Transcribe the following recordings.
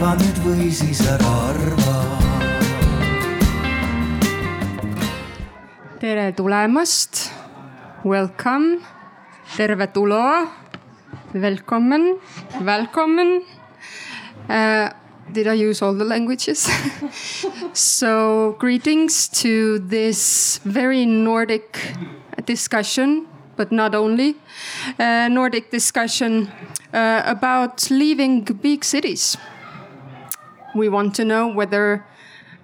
arva nüüd või siis ära arva. tere tulemast, welcome, tervetuloa, välkommen, välkommen uh,. did I use all the languages? so, greetings to this very Nordic discussion, but not only uh, Nordic discussion uh, about leaving big cities. We want to know whether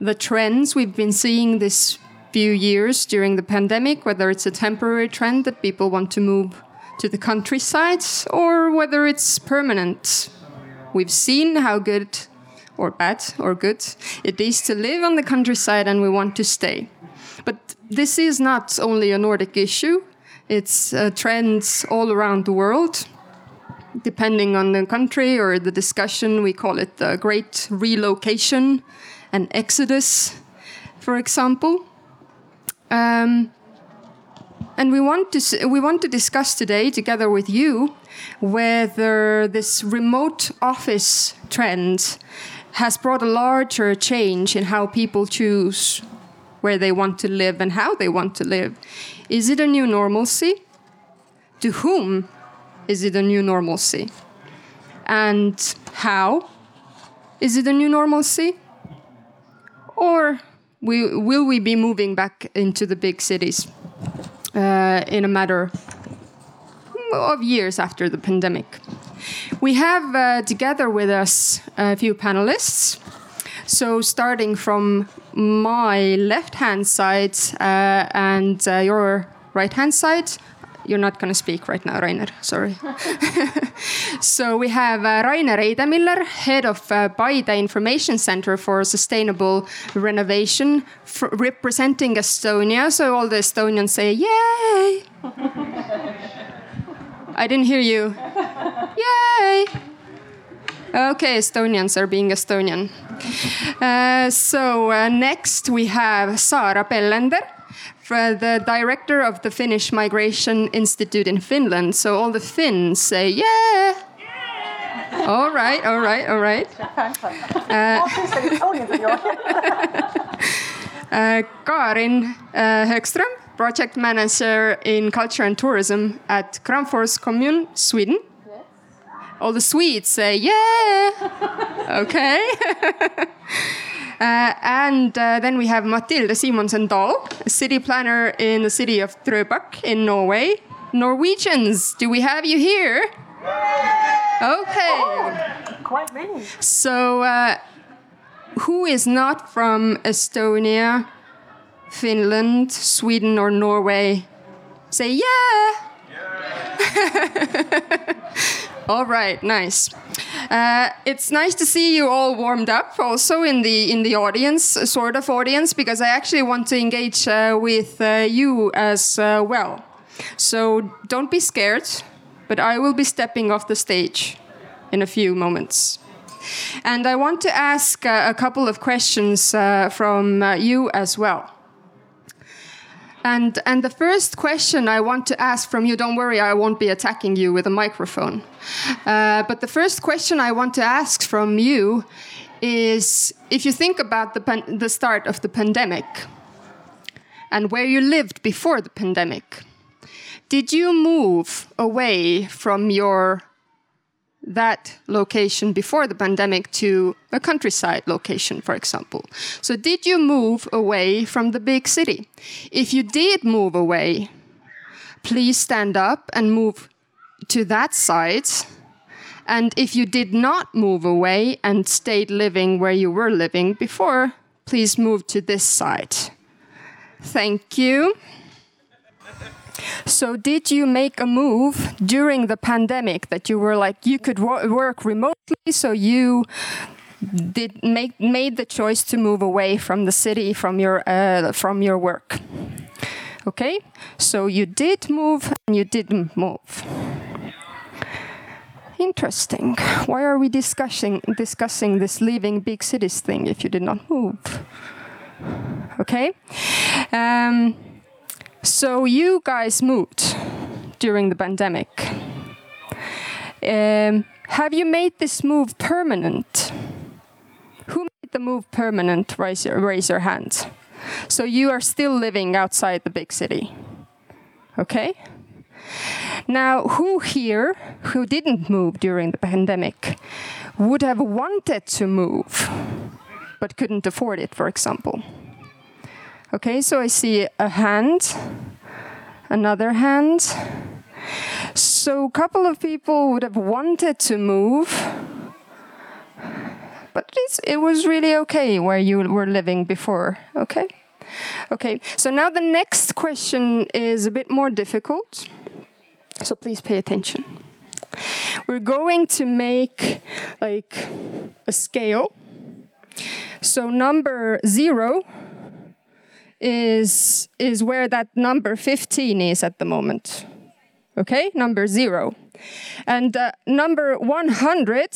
the trends we've been seeing this few years during the pandemic, whether it's a temporary trend that people want to move to the countryside or whether it's permanent. We've seen how good or bad or good it is to live on the countryside and we want to stay. But this is not only a Nordic issue, it's uh, trends all around the world. Depending on the country or the discussion, we call it the great relocation and exodus, for example. Um, and we want to we want to discuss today together with you whether this remote office trend has brought a larger change in how people choose where they want to live and how they want to live. Is it a new normalcy? To whom is it a new normalcy? And how is it a new normalcy? Or we, will we be moving back into the big cities uh, in a matter of years after the pandemic? We have uh, together with us a few panelists. So, starting from my left hand side uh, and uh, your right hand side, you're not going to speak right now, Rainer. Sorry. so we have uh, Rainer Eidemiller, head of uh, Paide Information Center for Sustainable Renovation, representing Estonia. So all the Estonians say, "Yay!" I didn't hear you. Yay! Okay, Estonians are being Estonian. Uh, so uh, next we have Saara Pellander, the director of the Finnish Migration Institute in Finland. So all the Finns say yeah. All right, all right, all right. Uh, uh, Karin uh, Högström, project manager in culture and tourism at Kramfors Commune, Sweden. Yes. All the Swedes say, yeah. okay. uh, and uh, then we have Mathilde Simonsen Dahl, a city planner in the city of Drøbak in Norway. Norwegians, do we have you here? Okay. Oh, quite many. So, uh, who is not from Estonia Finland, Sweden, or Norway, say yeah. yeah. all right, nice. Uh, it's nice to see you all warmed up, also in the in the audience, sort of audience, because I actually want to engage uh, with uh, you as uh, well. So don't be scared, but I will be stepping off the stage in a few moments. And I want to ask uh, a couple of questions uh, from you as well. And, and the first question I want to ask from you, don't worry, I won't be attacking you with a microphone. Uh, but the first question I want to ask from you is if you think about the, the start of the pandemic and where you lived before the pandemic, did you move away from your that location before the pandemic to a countryside location, for example. So, did you move away from the big city? If you did move away, please stand up and move to that side. And if you did not move away and stayed living where you were living before, please move to this side. Thank you. So, did you make a move during the pandemic that you were like you could wo work remotely? So you did make made the choice to move away from the city from your uh, from your work. Okay, so you did move and you didn't move. Interesting. Why are we discussing discussing this leaving big cities thing if you did not move? Okay. Um, so you guys moved during the pandemic. Um, have you made this move permanent? Who made the move permanent, raise your, raise your hand. So you are still living outside the big city. Okay? Now, who here who didn't move during the pandemic would have wanted to move but couldn't afford it, for example? Okay, so I see a hand, another hand. So a couple of people would have wanted to move, but it was really okay where you were living before. Okay. Okay, so now the next question is a bit more difficult. So please pay attention. We're going to make like a scale. So number zero is is where that number 15 is at the moment. Okay, number zero. And uh, number 100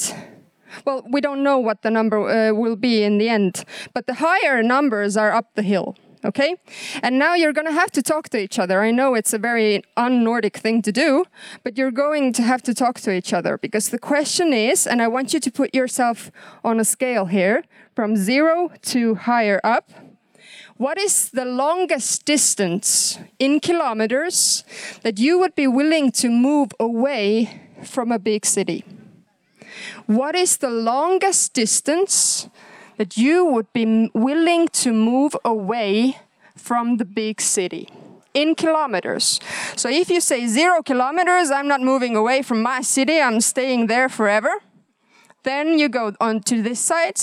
well, we don't know what the number uh, will be in the end, but the higher numbers are up the hill. Okay? And now you're going to have to talk to each other. I know it's a very un Nordic thing to do, but you're going to have to talk to each other because the question is, and I want you to put yourself on a scale here from zero to higher up. What is the longest distance in kilometers that you would be willing to move away from a big city? What is the longest distance that you would be willing to move away from the big city? in kilometers. So if you say zero kilometers, I'm not moving away from my city, I'm staying there forever. Then you go on to this side,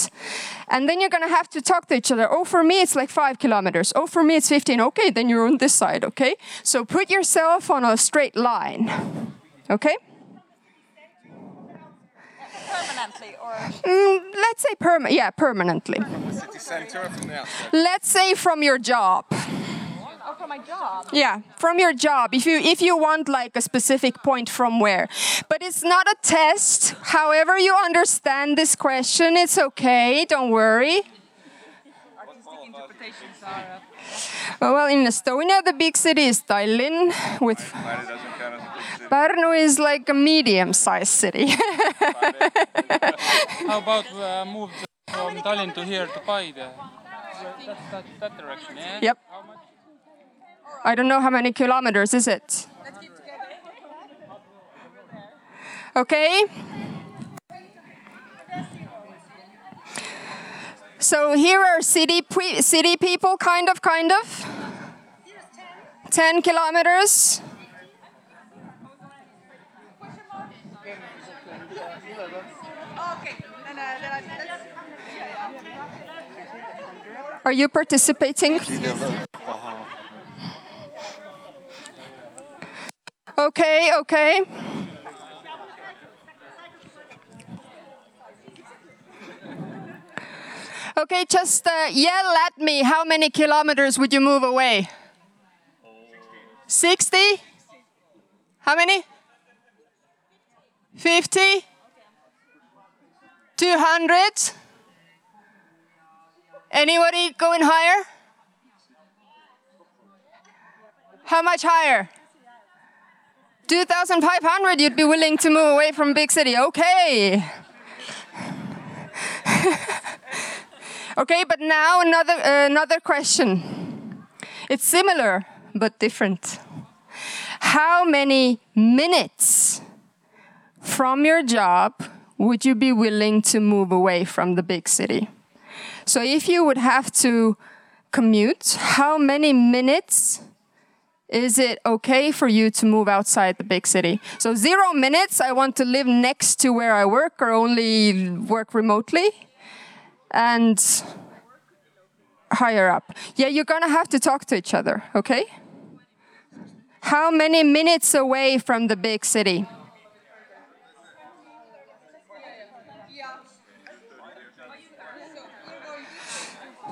and then you're gonna have to talk to each other. Oh, for me, it's like five kilometers. Oh, for me, it's 15. Okay, then you're on this side, okay? So put yourself on a straight line, okay? permanently or Mm, let's say perma- yeah, permanently. City centre from the. Let's say from your job. Oh, for my job. Yeah, from your job. If you if you want like a specific point from where. But it's not a test. However you understand this question, it's okay. Don't worry. Artistic interpretations are. Oh, Well, in Estonia, the big city is Tallinn, with Mine doesn't count as a big city. Pärnu is like a medium-sized city. How about uh, move from Tallinn to here to Paide? That's that, that direction, yeah? Yep. I don't know how many kilometers is it. Okay. So here are city city people, kind of, kind of. Ten kilometers. Are you participating? Okay, okay. Okay, just uh, yell at me. How many kilometers would you move away? 60? How many? 50? 200? Anybody going higher? How much higher? 2,500 you'd be willing to move away from big city. Okay. okay, but now another uh, another question. It's similar but different. How many minutes from your job would you be willing to move away from the big city? So if you would have to commute, how many minutes is it okay for you to move outside the big city? So zero minutes, I want to live next to where I work or only work remotely. And higher up. Yeah, you're gonna have to talk to each other, okay? How many minutes away from the big city?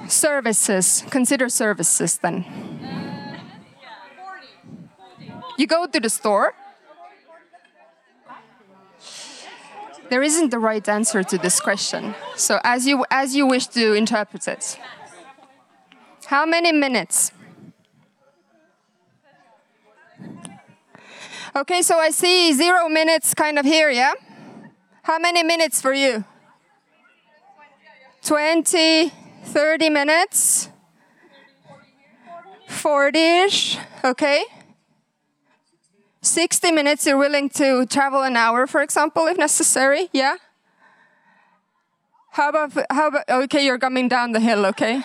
Services. Consider services then. You go to the store. There isn't the right answer to this question. So as you as you wish to interpret it. How many minutes? Okay, so I see zero minutes kind of here, yeah? How many minutes for you? 20, 30 minutes? 40 ish, okay. 60 minutes, you're willing to travel an hour, for example, if necessary, yeah? How about, how about, okay, you're coming down the hill, okay?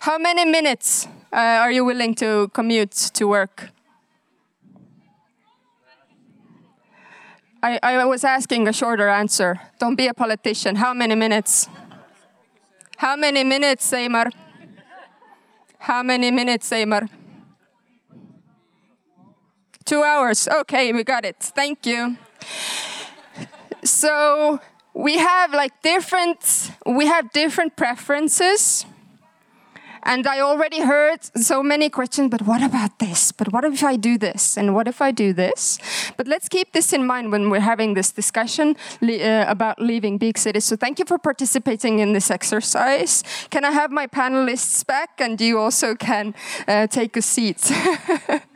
how many minutes uh, are you willing to commute to work? I, I was asking a shorter answer. Don't be a politician. How many minutes? How many minutes, Seymar? How many minutes, Seymar? Two hours. Okay, we got it. Thank you. So we have like different we have different preferences. And I already heard so many questions, but what about this? But what if I do this? And what if I do this? But let's keep this in mind when we're having this discussion uh, about leaving big cities. So thank you for participating in this exercise. Can I have my panelists back? And you also can uh, take a seat.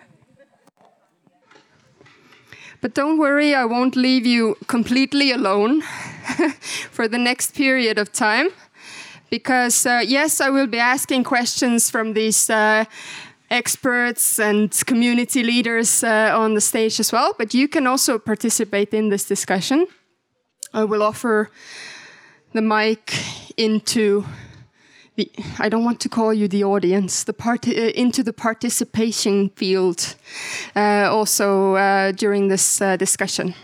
But don't worry, I won't leave you completely alone for the next period of time. Because, uh, yes, I will be asking questions from these uh, experts and community leaders uh, on the stage as well, but you can also participate in this discussion. I will offer the mic into the, I don't want to call you the audience, the part, uh, into the participation field uh, also uh, during this uh, discussion.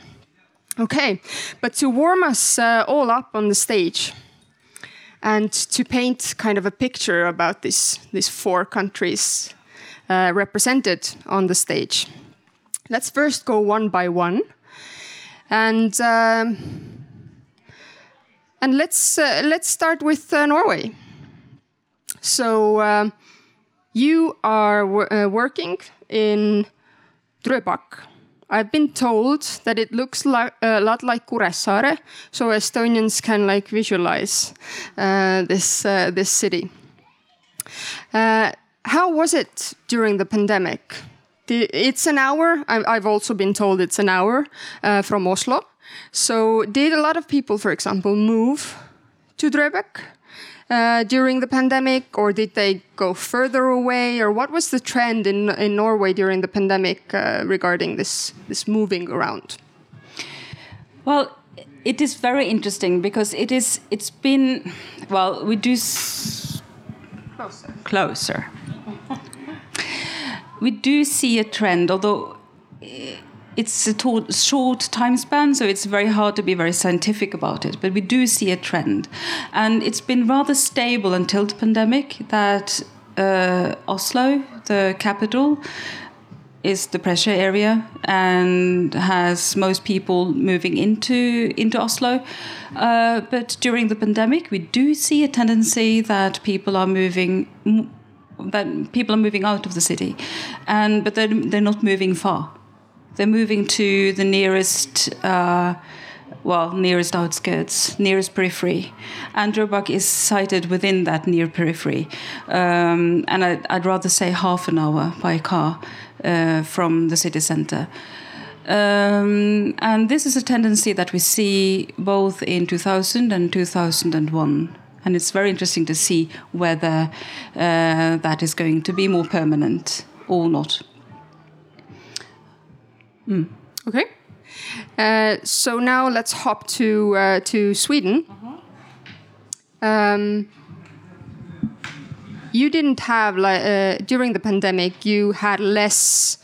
Okay, but to warm us uh, all up on the stage and to paint kind of a picture about this, these four countries uh, represented on the stage, let's first go one by one. And, um, and let's, let's start with Norway. So um, you are uh, working in Drøbak. I've been told that it looks like, a lot like Kuressaare, so Estonians can like visualize uh, this uh, this city. Uh, how was it during the pandemic? It's an hour. I've also been told it's an hour uh, from Oslo. So, did a lot of people, for example, move to Drøbak? Uh, during the pandemic, or did they go further away, or what was the trend in in Norway during the pandemic uh, regarding this this moving around? Well, it is very interesting because it is it's been well we do closer closer. we do see a trend, although it's a short time span, so it's very hard to be very scientific about it. But we do see a trend, and it's been rather stable until the pandemic. That uh, Oslo, the capital, is the pressure area and has most people moving into into Oslo. Uh, but during the pandemic, we do see a tendency that people are moving. That people are moving out of the city, and but they're, they're not moving far they're moving to the nearest, uh, well, nearest outskirts, nearest periphery. And is sited within that near periphery. Um, and I'd, I'd, rather say half an hour by car uh, from the city center. Um, and this is a tendency that we see both in 2000 and 2001 and it's very interesting to see whether uh, that is going to be more permanent or not. Mm. Okay. Uh, so now let's hop to uh, to Sweden. Mm-hmm. Um, you didn't have like uh, during the pandemic. You had less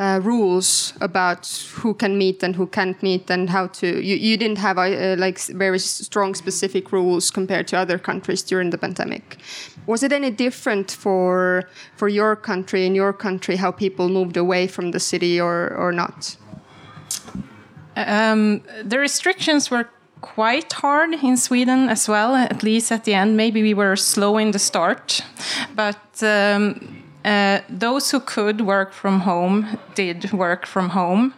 uh, rules about who can meet and who can't meet and how to. You, you didn't have uh, like very strong specific rules compared to other countries during the pandemic. Was it any different for for your country in your country how people moved away from the city or or not? Um, the restrictions were quite hard in Sweden as well, at least at the end. Maybe we were slow in the start, but um, uh, those who could work from home did work from home.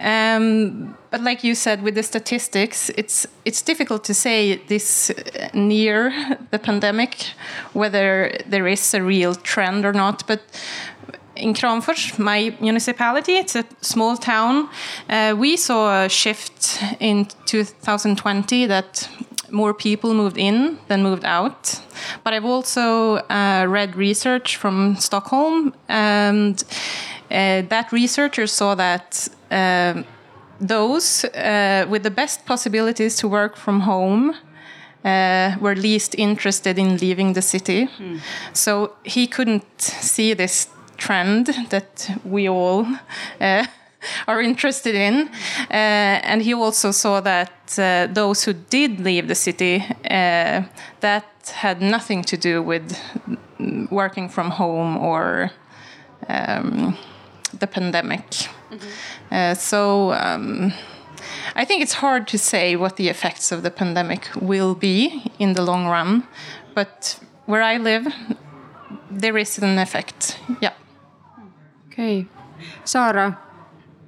Um, but like you said, with the statistics, it's it's difficult to say this near the pandemic whether there is a real trend or not. But in Kramfors, my municipality, it's a small town. Uh, we saw a shift in 2020 that more people moved in than moved out. But I've also uh, read research from Stockholm, and uh, that researcher saw that um those uh, with the best possibilities to work from home uh, were least interested in leaving the city. So he couldn't see this trend that we all uh, are interested in. Uh, and he also saw that uh, those who did leave the city, uh, that had nothing to do with mm, working from home or um, the pandemic. Uh, so um, I think it's hard to say what the effects of the pandemic will be in the long run, but where I live, there is an effect. Yeah. Okay. Saara,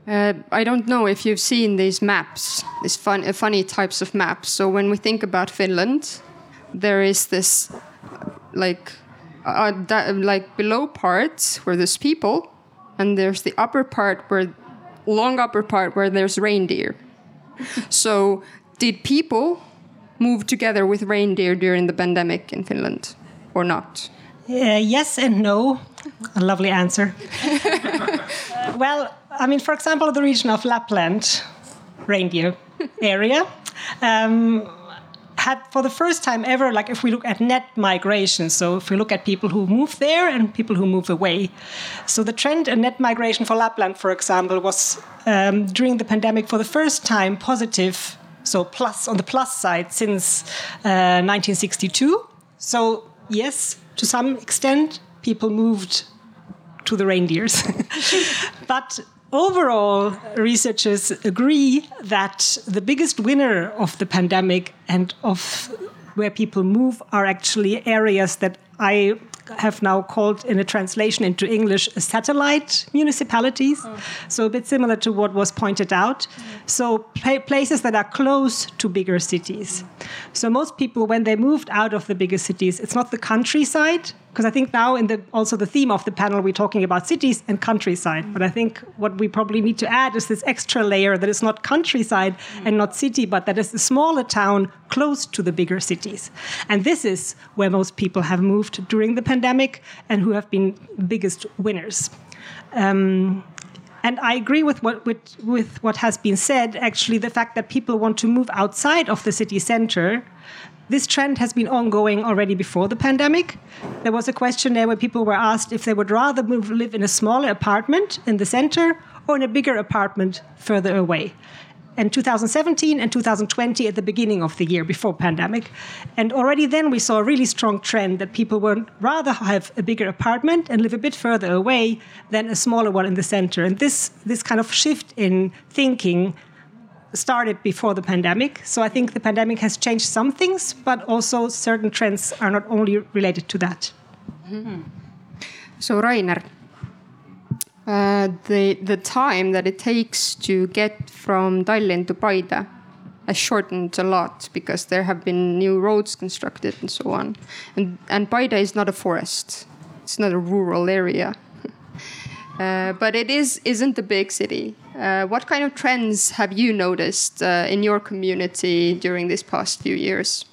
uh, I don't know if you've seen these maps, these fun, uh, funny types of maps. So when we think about Finland, there is this like uh, that, like below parts where there's people, and there's the upper part where long upper part where there's reindeer. so did people move together with reindeer during the pandemic in Finland or not? Uh, yes and no. A lovely answer. Well, I mean, for example, the region of Lapland, reindeer area, um, had for the first time ever, like if we look at net migration, so if we look at people who move there and people who move away. So the trend in net migration for Lapland, for example, was um, during the pandemic for the first time positive, so plus on the plus side since uh, 1962. So yes, to some extent, people moved to the reindeers. but overall, researchers agree that the biggest winner of the pandemic and of where people move are actually areas that I have now called in a translation into English satellite municipalities. Oh. So a bit similar to what was pointed out. Mm. So pla- places that are close to bigger cities. So most people, when they moved out of the bigger cities, it's not the countryside. Because I think now, in the also the theme of the panel, we're talking about cities and countryside. But I think what we probably need to add is this extra layer that is not countryside and not city, but that is a smaller town close to the bigger cities. And this is where most people have moved during the pandemic and who have been biggest winners. Um, and I agree with what with, with what has been said. Actually, the fact that people want to move outside of the city center, this trend has been ongoing already before the pandemic. There was a questionnaire where people were asked if they would rather move, live in a smaller apartment in the center or in a bigger apartment further away. In 2017 and 2020, at the beginning of the year before pandemic, and already then we saw a really strong trend that people would rather have a bigger apartment and live a bit further away than a smaller one in the center. And this this kind of shift in thinking started before the pandemic. So I think the pandemic has changed some things, but also certain trends are not only related to that. So Rainer, uh, the the time that it takes to get from Tallinn to Paide has shortened a lot because there have been new roads constructed and so on. And and Paide is not a forest; it's not a rural area. Uh, but it is isn't a big city. Uh, what kind of trends have you noticed uh, in your community during these past few years?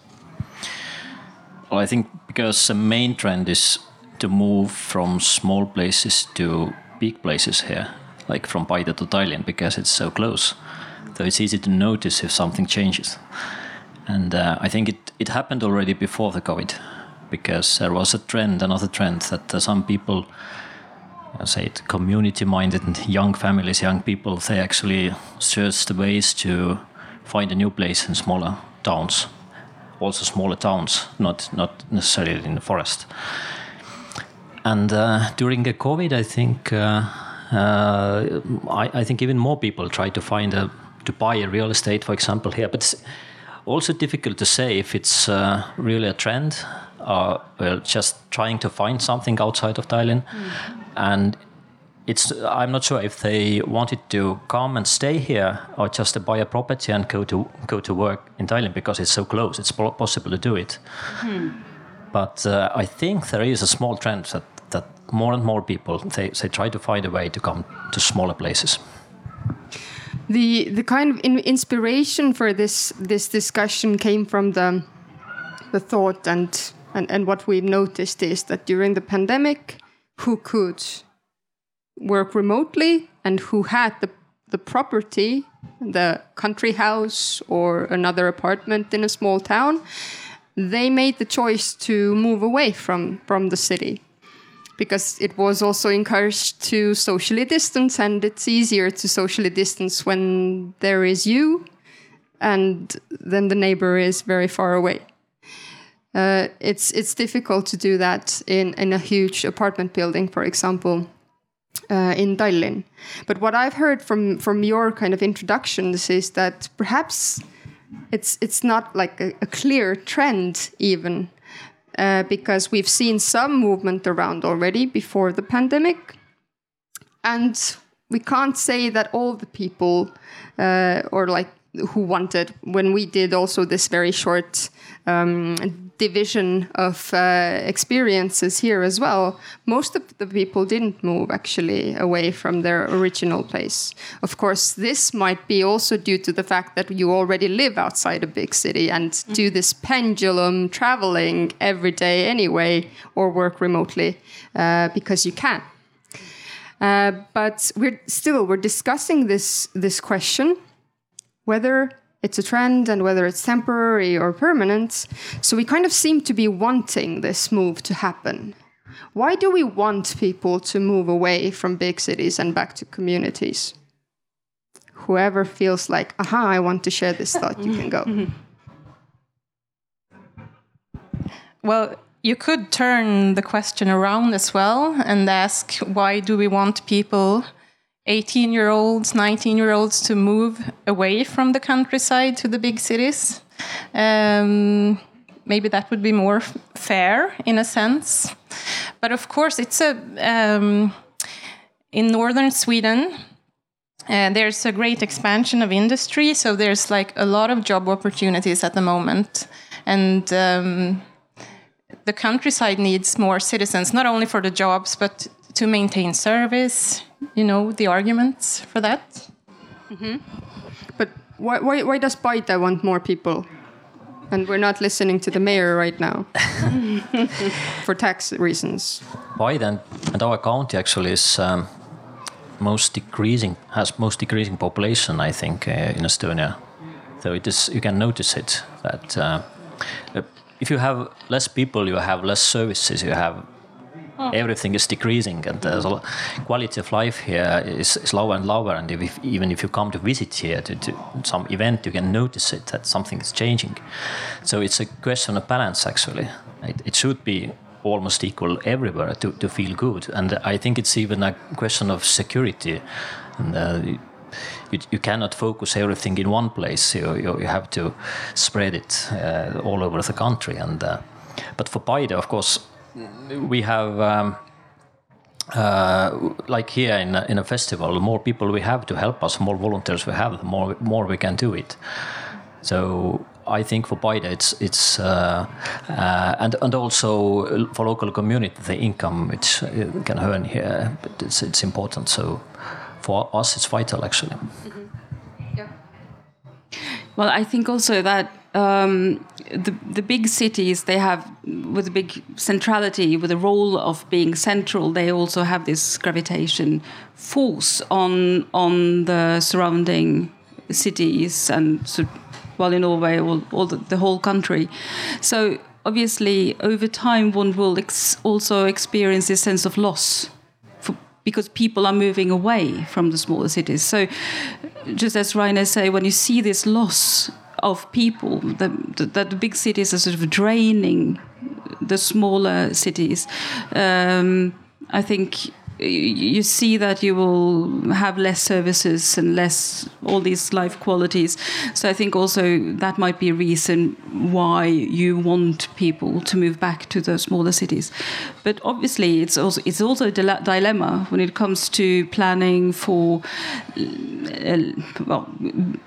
Well, I think because the main trend is to move from small places to big places here, like from Paide to Tallinn, because it's so close. So it's easy to notice if something changes. And uh, I think it, it happened already before the COVID, because there was a trend, another trend, that some people, uh, say it, community-minded young families, young people, they actually search the ways to find a new place in smaller towns also smaller towns, not not necessarily in the forest. And uh, during the COVID, I think uh, uh, I, I, think even more people try to find a to buy a real estate, for example, here. But it's also difficult to say if it's uh, really a trend or well, just trying to find something outside of Tallinn. Mm. And it's I'm not sure if they wanted to come and stay here or just to buy a property and go to go to work in Tallinn because it's so close. It's possible to do it. Hmm. But uh, I think there is a small trend that that more and more people they, they try to find a way to come to smaller places. the the kind of in, inspiration for this this discussion came from the the thought and, and and what we've noticed is that during the pandemic, who could work remotely and who had the the property, the country house or another apartment in a small town, they made the choice to move away from from the city. Because it was also encouraged to socially distance and it's easier to socially distance when there is you and then the neighbor is very far away uh, it's it's difficult to do that in, in a huge apartment building for example uh, in Tallinn. But what I've heard from from your kind of introductions is that perhaps it's it's not like a, a clear trend even uh, because we've seen some movement around already before the pandemic. And we can't say that all the people uh, or like who wanted when we did also this very short um, division of uh, experiences here as well. Most of the people didn't move actually away from their original place. Of course this might be also due to the fact that you already live outside a big city and do this pendulum traveling every day anyway or work remotely uh, because you can. Uh, but we're still we're discussing this this question whether it's a trend and whether it's temporary or permanent. So we kind of seem to be wanting this move to happen. Why do we want people to move away from big cities and back to communities? Whoever feels like, aha, I want to share this thought, you can go. Well, you could turn the question around as well and ask why do we want people 18 year olds, 19 year olds to move away from the countryside to the big cities. Um, maybe that would be more fair in a sense. But of course, it's a. Um, in northern Sweden, uh, there's a great expansion of industry, so there's like a lot of job opportunities at the moment. And um, the countryside needs more citizens, not only for the jobs, but to maintain service, you know, the arguments for that. But why, why, why does Paide want more people? And we're not listening to the mayor right now for tax reasons. Paide and, and our county actually is um, most decreasing has most decreasing population I think uh, in Estonia. So it is you can notice it that uh, uh, if you have less people, you have less services, you have everything is decreasing and the quality of life here is, is lower and lower. And if, even if you come to visit here to, to some event you can notice it that something is changing. So it's a question of balance actually. It, it should be almost equal everywhere to, to feel good. And i think it's even a question of security. And uh, you, you cannot focus everything in one place. You, you, you have to spread it uh, all over the country. And uh, but for Paide of course we have um, uh, like here in a, in a festival, the more people we have to help us, more volunteers we have, the more more we can do it. So I think for Paide, it's it's uh, uh, and and also for local community, the income which you can earn here, but it's it's important. So for us, it's vital actually. Well, I think also that um, the the big cities they have with a big centrality, with a role of being central, they also have this gravitation force on on the surrounding cities and so, well in Norway, all, all the, the whole country. So obviously, over time, one will ex also experience this sense of loss for, because people are moving away from the smaller cities. So, just as Rainer say, when you see this loss of people, that the, the big cities are sort of draining the smaller cities, um, I think you see that you will have less services and less all these life qualities. So I think also that might be a reason why you want people to move back to the smaller cities. But obviously, it's also it's also a dile- dilemma when it comes to planning for uh, well,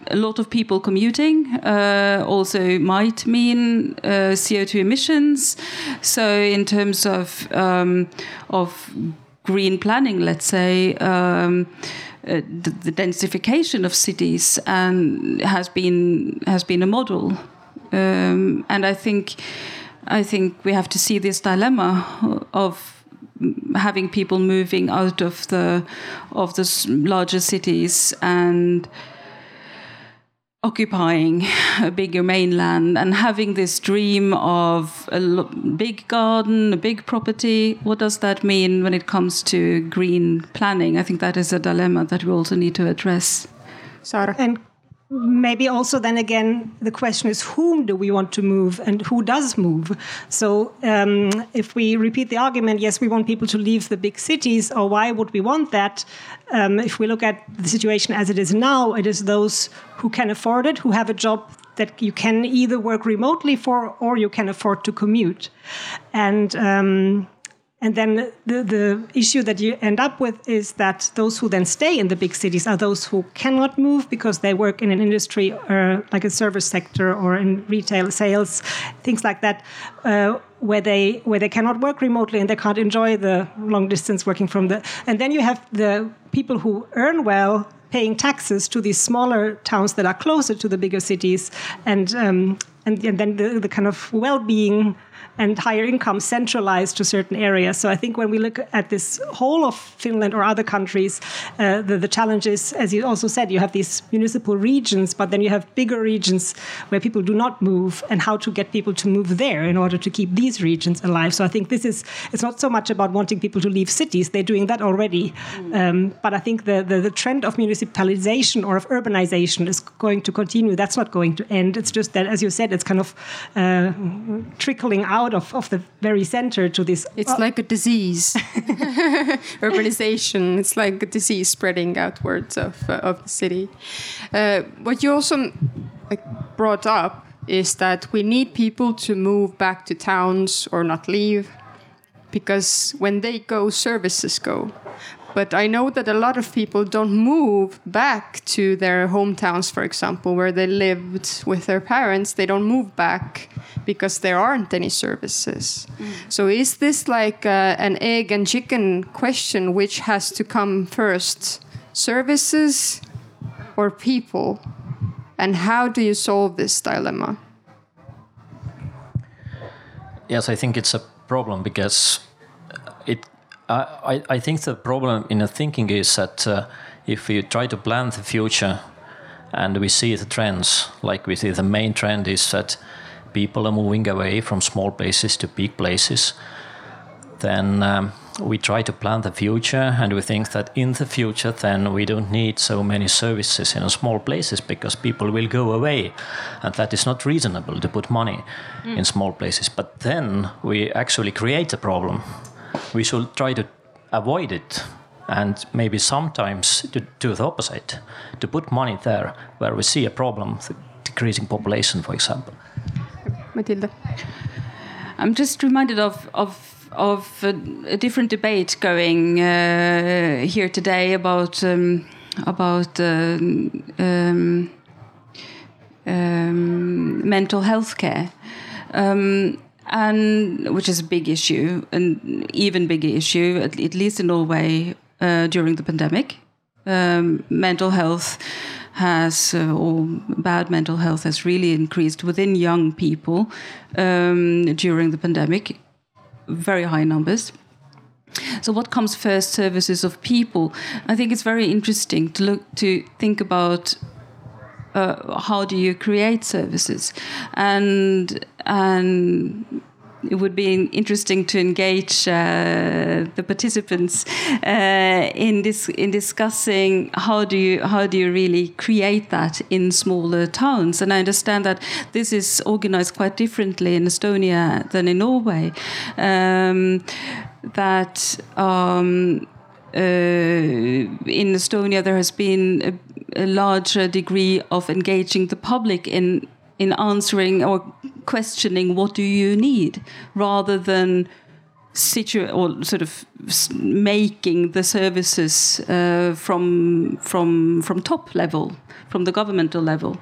a lot of people commuting. Uh, also might mean uh, CO2 emissions. So in terms of um, of green planning, let's say, um, uh, the, the densification of cities and has been has been a model. Um, and I think I think we have to see this dilemma of having people moving out of the of the larger cities and occupying a bigger mainland and having this dream of a big garden, a big property. What does that mean when it comes to green planning? I think that is a dilemma that we also need to address. Saara. And maybe also then again the question is whom do we want to move and who does move? So um, if we repeat the argument yes we want people to leave the big cities or why would we want that? Um, if we look at the situation as it is now it is those who can afford it who have a job that you can either work remotely for or you can afford to commute. And um, and then the, the issue that you end up with is that those who then stay in the big cities are those who cannot move because they work in an industry or like a service sector or in retail sales, things like that, uh, where they where they cannot work remotely and they can't enjoy the long distance working from the. And then you have the people who earn well paying taxes to these smaller towns that are closer to the bigger cities, and um, and, and then the, the kind of well-being and higher income centralized to certain areas. So I think when we look at this whole of Finland or other countries, uh, the, the challenge is, as you also said, you have these municipal regions, but then you have bigger regions where people do not move, and how to get people to move there in order to keep these regions alive. So I think this is it's not so much about wanting people to leave cities; they're doing that already. Um, but I think the, the the trend of municipalization or of urbanization is going to continue. That's not going to end. It's just that, as you said, it's kind of uh, trickling out of, of the very center to this. It's like a disease. Urbanization. It's like a disease spreading outwards of uh, of the city. Uh, what you also like, brought up is that we need people to move back to towns or not leave, because when they go, services go. But I know that a lot of people don't move back to their hometowns, for example, where they lived with their parents. They don't move back because there aren't any services. So is this like uh, an egg and chicken question? Which has to come first, services or people? And how do you solve this dilemma? Yes, I think it's a problem because it. I, I- I think the problem in the thinking is that uh, if we try to plan the future and we see the trends, like we see the main trend is that people are moving away from small places to big places, then um, we try to plan the future and we think that in the future then we don't need so many services in small places because people will go away. And that is not reasonable to put money in small places. But then we actually create a problem we should try to avoid it and maybe sometimes to do the opposite to put money there where we see a problem the decreasing population for example Matilda. I'm just reminded of of of a, a different debate going uh, here today about um, about uh, um, um, mental health care. Um, and which is a big issue, an even bigger issue, at, at least in Norway uh, during the pandemic. Um, mental health has, uh, or bad mental health has really increased within young people um, during the pandemic, very high numbers. So, what comes first? Services of people. I think it's very interesting to look to think about uh, how do you create services, and and it would be interesting to engage uh, the participants uh, in this in discussing how do you how do you really create that in smaller towns. And I understand that this is organized quite differently in Estonia than in Norway. Um, that um, Uh, in Estonia there has been a, a larger degree of engaging the public in in answering or questioning what do you need rather than situ or sort of making the services uh, from from from top level from the governmental level.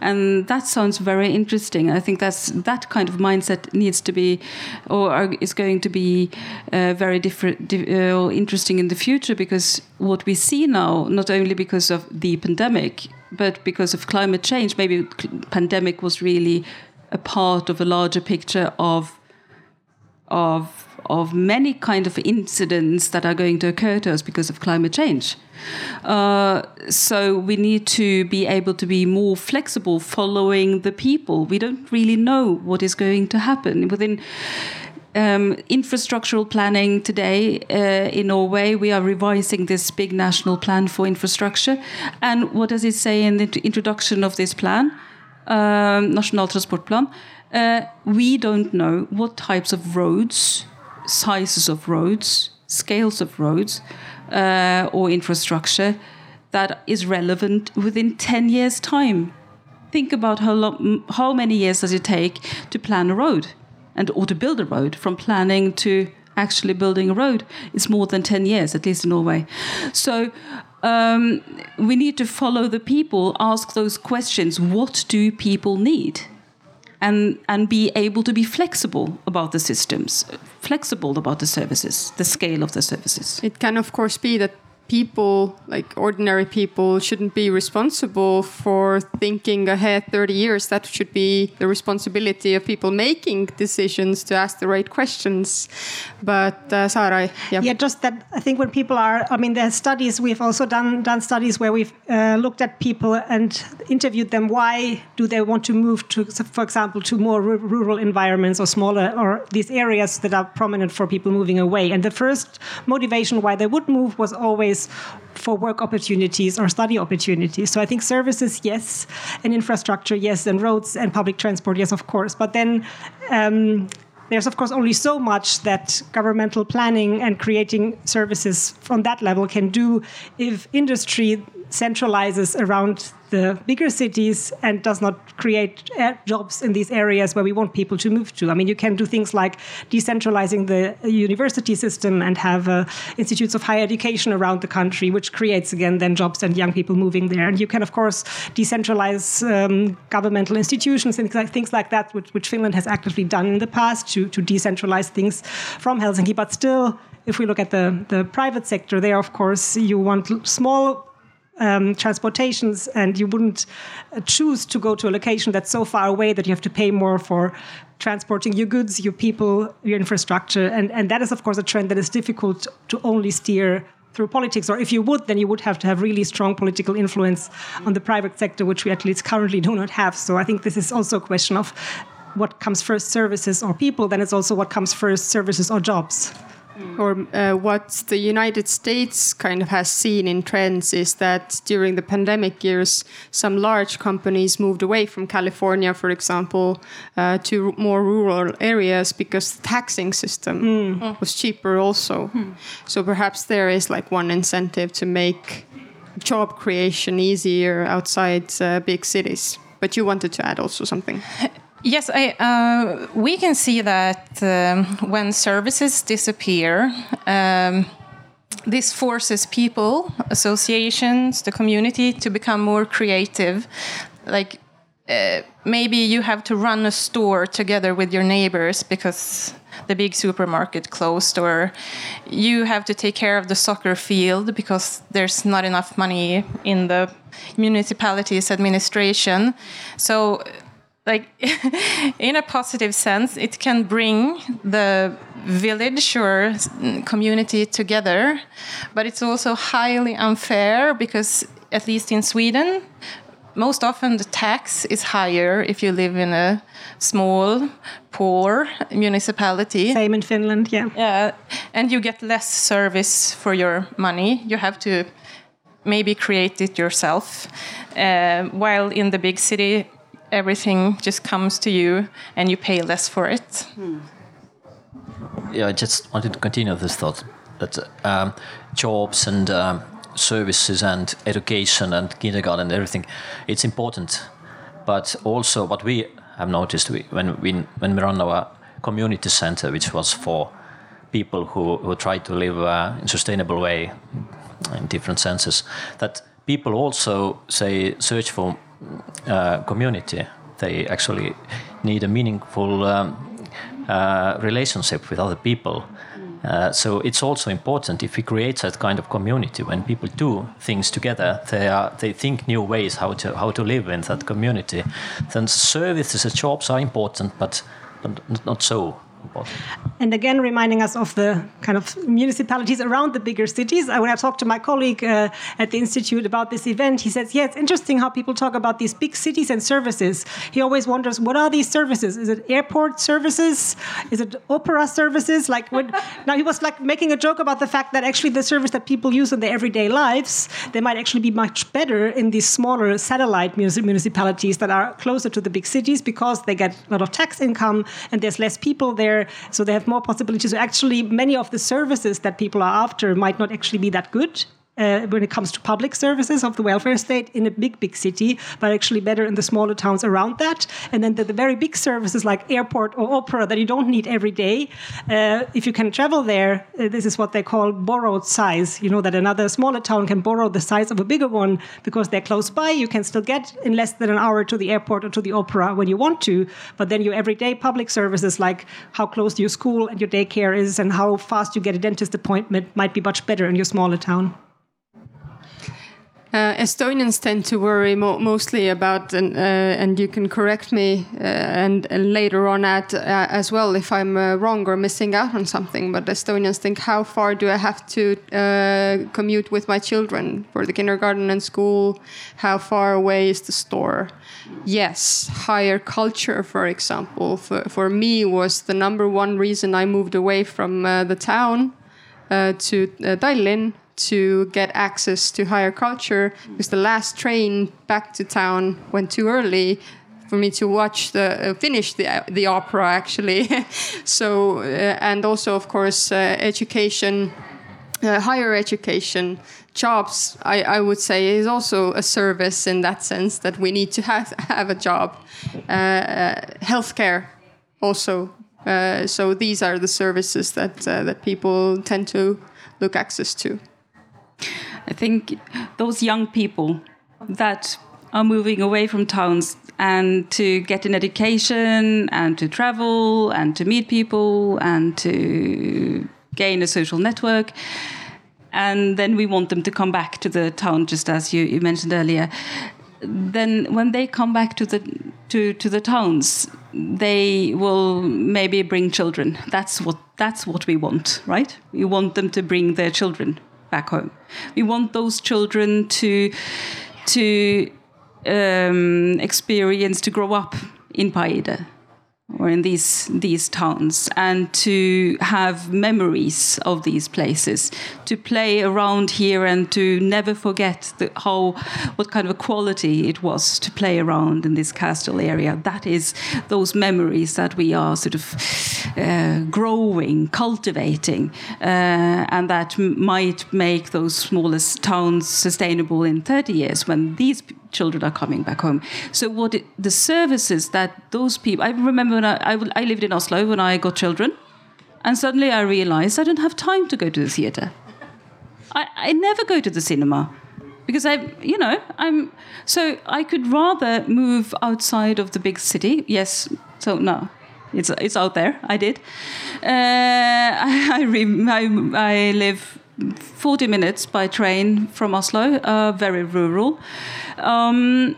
And that sounds very interesting. I think that's that kind of mindset needs to be or is going to be uh, very different di- uh, interesting in the future because what we see now not only because of the pandemic but because of climate change maybe pandemic was really a part of a larger picture of of of many kind of incidents that are going to occur to us because of climate change. Uh, so we need to be able to be more flexible, following the people. We don't really know what is going to happen within. Um, infrastructural planning today uh, in Norway, we are revising this big national plan for infrastructure. And what does it say in the introduction of this plan? um, National Transportplan, uh, we don't know what types of roads, sizes of roads, scales of roads, uh, or infrastructure that is relevant within 10 years' time. Think about how, long, how many years does it take to plan a road and or to build a road from planning to actually building a road? It's more than 10 years at least in norway. So um, we need to follow the people ask those questions. What do people need and and be able to be flexible about the systems flexible about the services the scale of the services. It can, of course, be that people, like ordinary people, shouldn't be responsible for thinking ahead 30 years. That should be the responsibility of people making decisions to ask the right questions. But uh, Saara, yeah. Yeah, just that I think when people are, I mean, there's studies, we've also done, done studies where we've uh, looked at people and interviewed them. Why do they want to move to, for example, to more ru- rural environments or smaller, or these areas that are prominent for people moving away? And the first motivation why they would move was always for work opportunities or study opportunities. So I think services, yes, and infrastructure, yes, and roads and public transport, yes, of course. But then um, there's of course only so much that governmental planning and creating services from that level can do if industry centralizes around the bigger cities and does not create jobs in these areas where we want people to move to. I mean, you can do things like decentralizing the university system and have uh, institutes of higher education around the country, which creates again then jobs and young people moving there. And you can, of course, decentralize um, governmental institutions and things like, that, which, which Finland has actively done in the past to, to decentralize things from Helsinki. But still, if we look at the, the private sector, there, of course, you want small um, transportations, and you wouldn't uh, choose to go to a location that's so far away that you have to pay more for transporting your goods, your people, your infrastructure, and and that is of course a trend that is difficult to only steer through politics. Or if you would, then you would have to have really strong political influence on the private sector, which we at least currently do not have. So I think this is also a question of what comes first, services or people. Then it's also what comes first, services or jobs. Or uh, what the United States kind of has seen in trends is that during the pandemic years, some large companies moved away from California, for example, uh, to more rural areas because the taxing system was cheaper also. So perhaps there is like one incentive to make job creation easier outside uh, big cities. But you wanted to add also something. Yes, I, uh, we can see that um, when services disappear, um, this forces people, associations, the community to become more creative. Like uh, maybe you have to run a store together with your neighbors because the big supermarket closed, or you have to take care of the soccer field because there's not enough money in the municipality's administration. So like in a positive sense it can bring the village or community together but it's also highly unfair because at least in sweden most often the tax is higher if you live in a small poor municipality. Same in Finland, yeah. yeah and you get less service for your money. You have to maybe create it yourself. Uh, while in the big city everything just comes to you and you pay less for it. Yeah, I just wanted to continue this thought that um, jobs and um, services and education and kindergarten and everything, it's important. But also, what we have noticed we, when we when we run our community center, which was for people who, who try to live uh, in sustainable way in different senses. That people also say search for uh, community. They actually need a meaningful um, uh, relationship with other people. Uh, so it's also important if we create that kind of community when people do things together, they are they think new ways how to how to live in that community. Then services and jobs are important, but, but not so And again, reminding us of the kind of municipalities around the bigger cities. Uh, When I talked to my colleague uh, at the Institute about this event, he says, Yeah, it's interesting how people talk about these big cities and services. He always wonders, What are these services? Is it airport services? Is it opera services? Like, when, now he was like making a joke about the fact that actually the service that people use in their everyday lives, they might actually be much better in these smaller satellite municipalities that are closer to the big cities because they get a lot of tax income and there's less people there, so they have more possibilities. So actually, many of the services that people are after might not actually be that good. Uh, when it comes to public services of the welfare state in a big, big city, but actually better in the smaller towns around that. And then the, the very big services like airport or opera that you don't need every day, uh, if you can travel there, uh, this is what they call borrowed size. You know that another smaller town can borrow the size of a bigger one because they're close by. You can still get in less than an hour to the airport or to the opera when you want to. But then your everyday public services, like how close your school and your daycare is, and how fast you get a dentist appointment, might be much better in your smaller town. Uh, Estonians tend to worry mo- mostly about, and, uh, and you can correct me uh, and, and later on at uh, as well if I'm uh, wrong or missing out on something. But Estonians think, how far do I have to uh, commute with my children for the kindergarten and school? How far away is the store? Yes, higher culture, for example, for, for me was the number one reason I moved away from the town to Tallinn to get access to higher culture because the last train back to town went too early for me to watch the uh, finish the the opera actually. So uh, and also of course uh, education uh, higher education jobs I, I would say is also a service in that sense that we need to have have a job. Uh, uh, healthcare also. Uh, so these are the services that uh, that people tend to look access to I think those young people that are moving away from towns and to get an education and to travel and to meet people and to gain a social network. And then we want them to come back to the town, just as you, you mentioned earlier. Then, when they come back to the to, to the towns, they will maybe bring children. That's what that's what we want, right? We want them to bring their children back home. We want those children to to um, experience to grow up in Paide or in these these towns and to have memories of these places to play around here and to never forget the, how what kind of a quality it was to play around in this castle area. That is those memories that we are sort of uh, growing cultivating uh, and that might make those smallest towns sustainable in 30 years when these children are coming back home. So what it, the services that those people, I remember when i i lived in Oslo when I got children, and suddenly I realized I don't have time to go to the theater. I, I never go to the cinema because I, you know, I'm so I could rather move outside of the big city. Yes, so no. It's, it's out there. I did. Uh, I, I, I, I live 40 minutes by train from Oslo, uh, very rural. Um,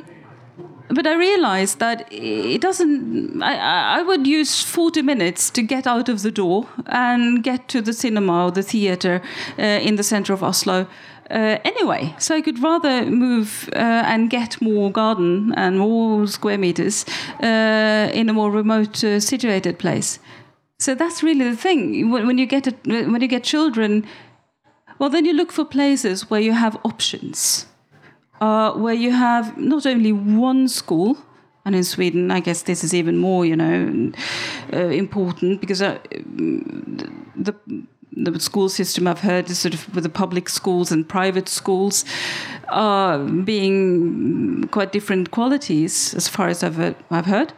but I realized that it doesn't. I, I would use 40 minutes to get out of the door and get to the cinema or the theater uh, in the center of Oslo. Uh, anyway, so I could rather move uh, and get more garden and more square meters uh, in a more remote uh, situated place. So that's really the thing. When, you get a, when you get children, well, then you look for places where you have options uh, where you have not only one school, and in Sweden, I guess this is even more, you know, uh, important because uh, the the school system I've heard is sort of with the public schools and private schools uh, being quite different qualities as far as I've I've heard.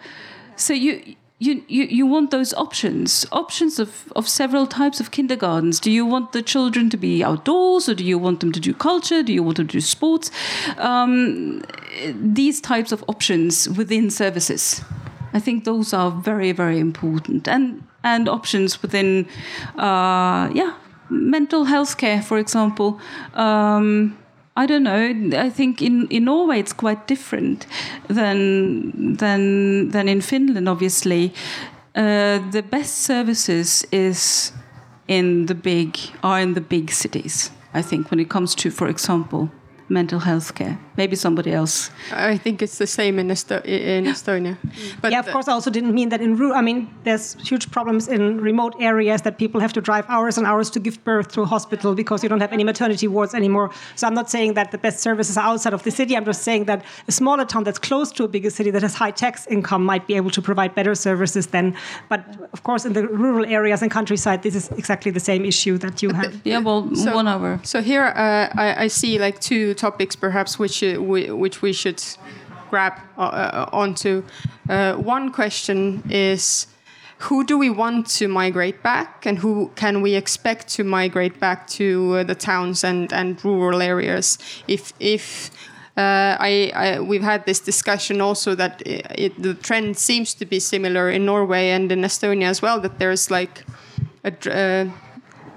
So you you, you, you want those options, options of, of several types of kindergartens. Do you want the children to be outdoors, or do you want them to do culture? Do you want them to do sports? Um, these types of options within services. I think those are very, very important. And, and options within, uh, yeah, mental health care, for example. Um, I don't know. I think in, in Norway it's quite different than than than in Finland. Obviously, uh, the best services is in the big are in the big cities. I think when it comes to, for example, mental health care. Maybe somebody else. I think it's the same in, Esto- in Estonia. But yeah, of course, I also didn't mean that in rural. I mean, there's huge problems in remote areas that people have to drive hours and hours to give birth to a hospital because you don't have any maternity wards anymore. So I'm not saying that the best services are outside of the city. I'm just saying that a smaller town that's close to a bigger city that has high tax income might be able to provide better services then. But of course, in the rural areas and countryside, this is exactly the same issue that you have. Yeah, well, So- one hour. So here uh, I, I see like two topics perhaps which uh, we, which we should grab uh, uh, onto. One question is who do we want to migrate back and who can we expect to migrate back to uh, the towns and, and rural areas if if uh, I, I we've had this discussion also that it, the trend seems to be similar in Norway and in Estonia as well that there's like a, uh,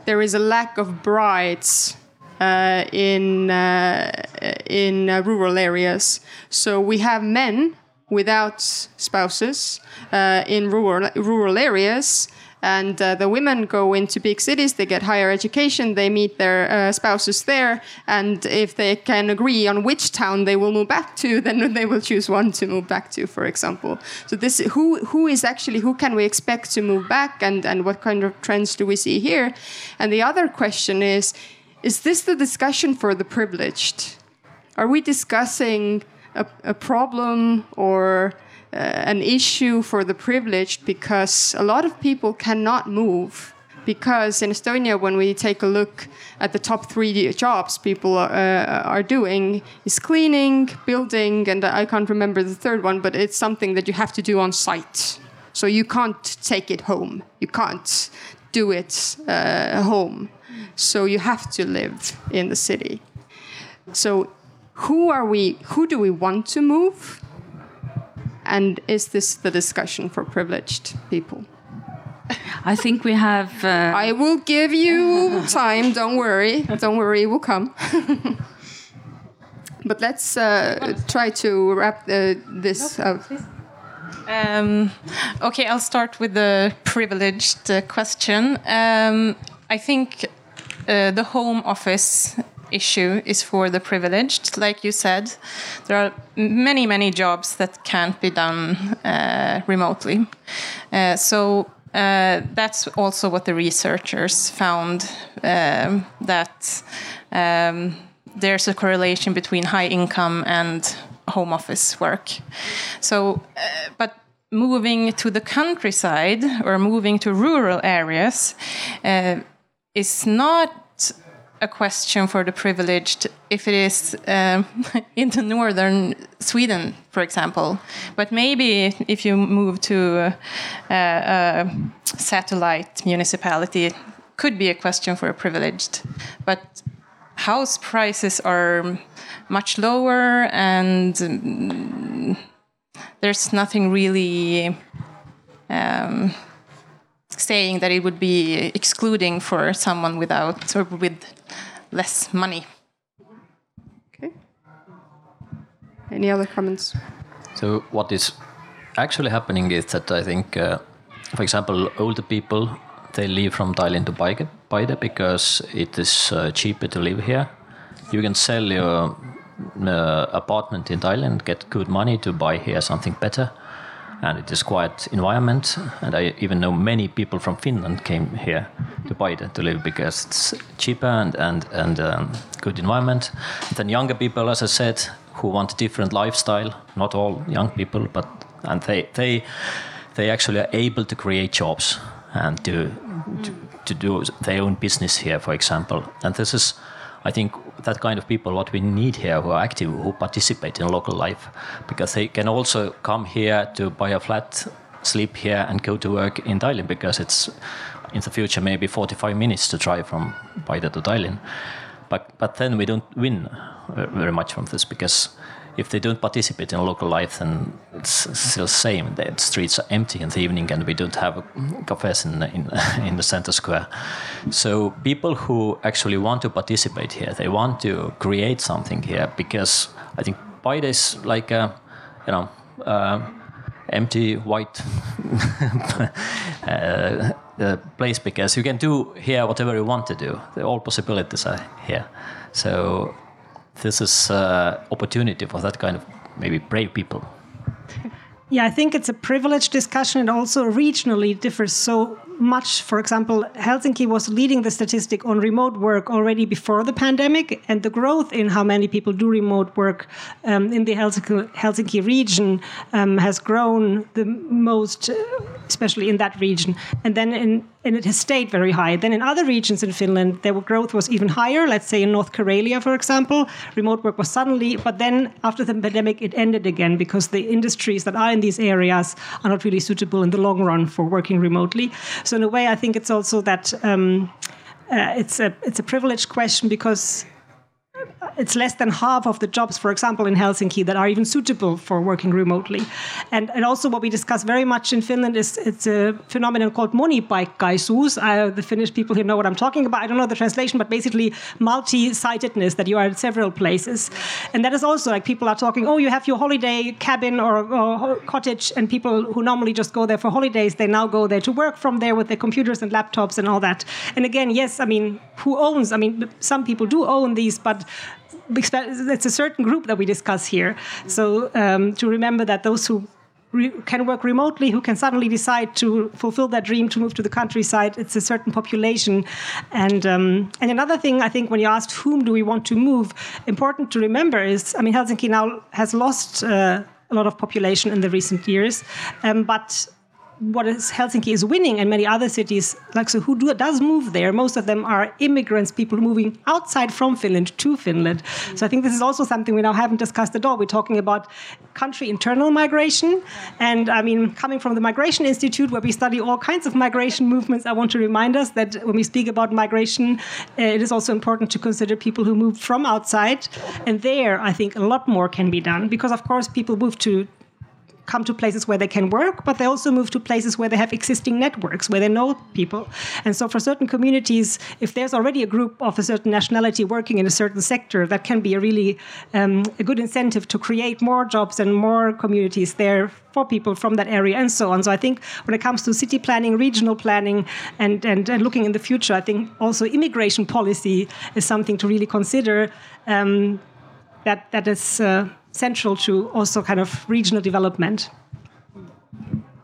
there is a lack of brides in uh, in uh, rural areas. So we have men without spouses uh, in rural rural areas. And uh, the women go into big cities, they get higher education, they meet their uh, spouses there. And if they can agree on which town they will move back to, then they will choose one to move back to, for example. So this who who is actually who can we expect to move back and, and what kind of trends do we see here? And the other question is is this the discussion for the privileged? Are we discussing a, a problem or uh, an issue for the privileged because a lot of people cannot move? Because in Estonia, when we take a look at the top three jobs people are, uh, are doing, is cleaning, building, and I can't remember the third one, but it's something that you have to do on site. So you can't take it home. You can't do it uh, home. So you have to live in the city. So who are we? Who do we want to move? And is this the discussion for privileged people? I think we have. Uh, I will give you time. Don't worry. Don't worry. It will come. but let's uh, try to wrap uh, this up. Um, okay, I'll start with the privileged uh, question. Um, I think uh, the home office issue is for the privileged. Like you said, there are many, many jobs that can't be done uh, remotely. Uh, so uh, that's also what the researchers found um, that um, there's a correlation between high income and home office work. So, uh, but moving to the countryside or moving to rural areas uh, is not a question for the privileged if it is um, in the northern Sweden, for example. But maybe if you move to a, a satellite municipality, it could be a question for a privileged. But house prices are much lower and mm, there's nothing really um, saying that it would be excluding for someone without or with less money. Okay. Any other comments? So what is actually happening is that I think, uh, for example, older people they leave from Tallinn to Paide, Paide because it is uh, cheaper to live here. You can sell your uh, apartment in Tallinn, get good money to buy here something better, and it is quiet environment. And I even know many people from Finland came here to Paide to live because it's cheaper and and and um, good environment. then younger people, as I said, who want a different lifestyle. Not all young people, but and they they they actually are able to create jobs and to, to to do their own business here, for example. And this is, I think, that kind of people what we need here who are active, who participate in local life, because they can also come here to buy a flat sleep here and go to work in Tallinn because it's in the future maybe 45 minutes to drive from Paide to Tallinn. But but then we don't win uh, very much from this because if they don't participate in local life, then it's still the same. The streets are empty in the evening, and we don't have cafes in in, in the center square. So people who actually want to participate here, they want to create something here because I think Paide is like a, you know. Uh, empty white uh, uh, place because you can do here whatever you want to do. All possibilities are here. So this is uh, opportunity for that kind of maybe brave people. Yeah, I think it's a privileged discussion and also regionally differs so much. For example, Helsinki was leading the statistic on remote work already before the pandemic, and the growth in how many people do remote work um, in the Helsinki, Helsinki region um, has grown the most, uh, especially in that region. And then in and it has stayed very high. Then in other regions in Finland, their growth was even higher. Let's say in North Karelia, for example, remote work was suddenly, but then after the pandemic, it ended again because the industries that are in these areas are not really suitable in the long run for working remotely. So in a way, I think it's also that um, uh, it's a it's a privileged question because it's less than half of the jobs, for example, in Helsinki that are even suitable for working remotely. And, and also what we discuss very much in Finland is it's a phenomenon called monipaikkaisuus. Uh, the Finnish people here know what I'm talking about. I don't know the translation, but basically multi-sitedness, that you are at several places. And that is also like people are talking, oh, you have your holiday cabin or, or cottage, and people who normally just go there for holidays, they now go there to work from there with their computers and laptops and all that. And again, yes, I mean, who owns? I mean, some people do own these, but it's a certain group that we discuss here. So um, to remember that those who can work remotely, who can suddenly decide to fulfill that dream to move to the countryside, it's a certain population. And um, and another thing, I think, when you asked whom do we want to move, important to remember is, I mean, Helsinki now has lost. Uh, a lot of population in the recent years, um, but what is Helsinki is winning and many other cities like so who do, does move there? Most of them are immigrants people moving outside from Finland to Finland. So I think this is also something we now haven't discussed at all. We're talking about country internal migration. And I mean coming from the Migration Institute where we study all kinds of migration movements I want to remind us that when we speak about migration uh, it is also important to consider people who move from outside. And there I think a lot more can be done because of course people move to come to places where they can work, but they also move to places where they have existing networks, where they know people. And so, for certain communities, if there's already a group of a certain nationality working in a certain sector, that can be a really um, a good incentive to create more jobs and more communities there for people from that area and so on. So, I think when it comes to city planning, regional planning, and, and, and looking in the future, I think also immigration policy is something to really consider. Um, that that is. Uh, central to also kind of regional development.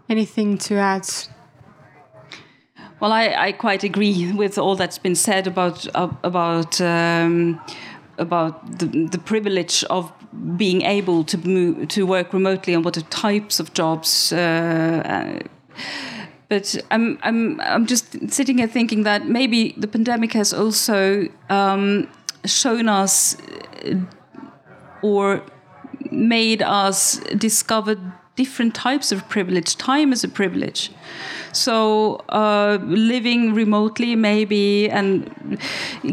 Anything to add? Well, I, I quite agree with all that's been said about uh, about um, about the, the privilege of being able to move, to work remotely and what the types of jobs. Uh, uh, but I'm I'm I'm just sitting here thinking that maybe the pandemic has also um, shown us uh, or made us discover different types of privilege. Time is a privilege. So uh, living remotely maybe and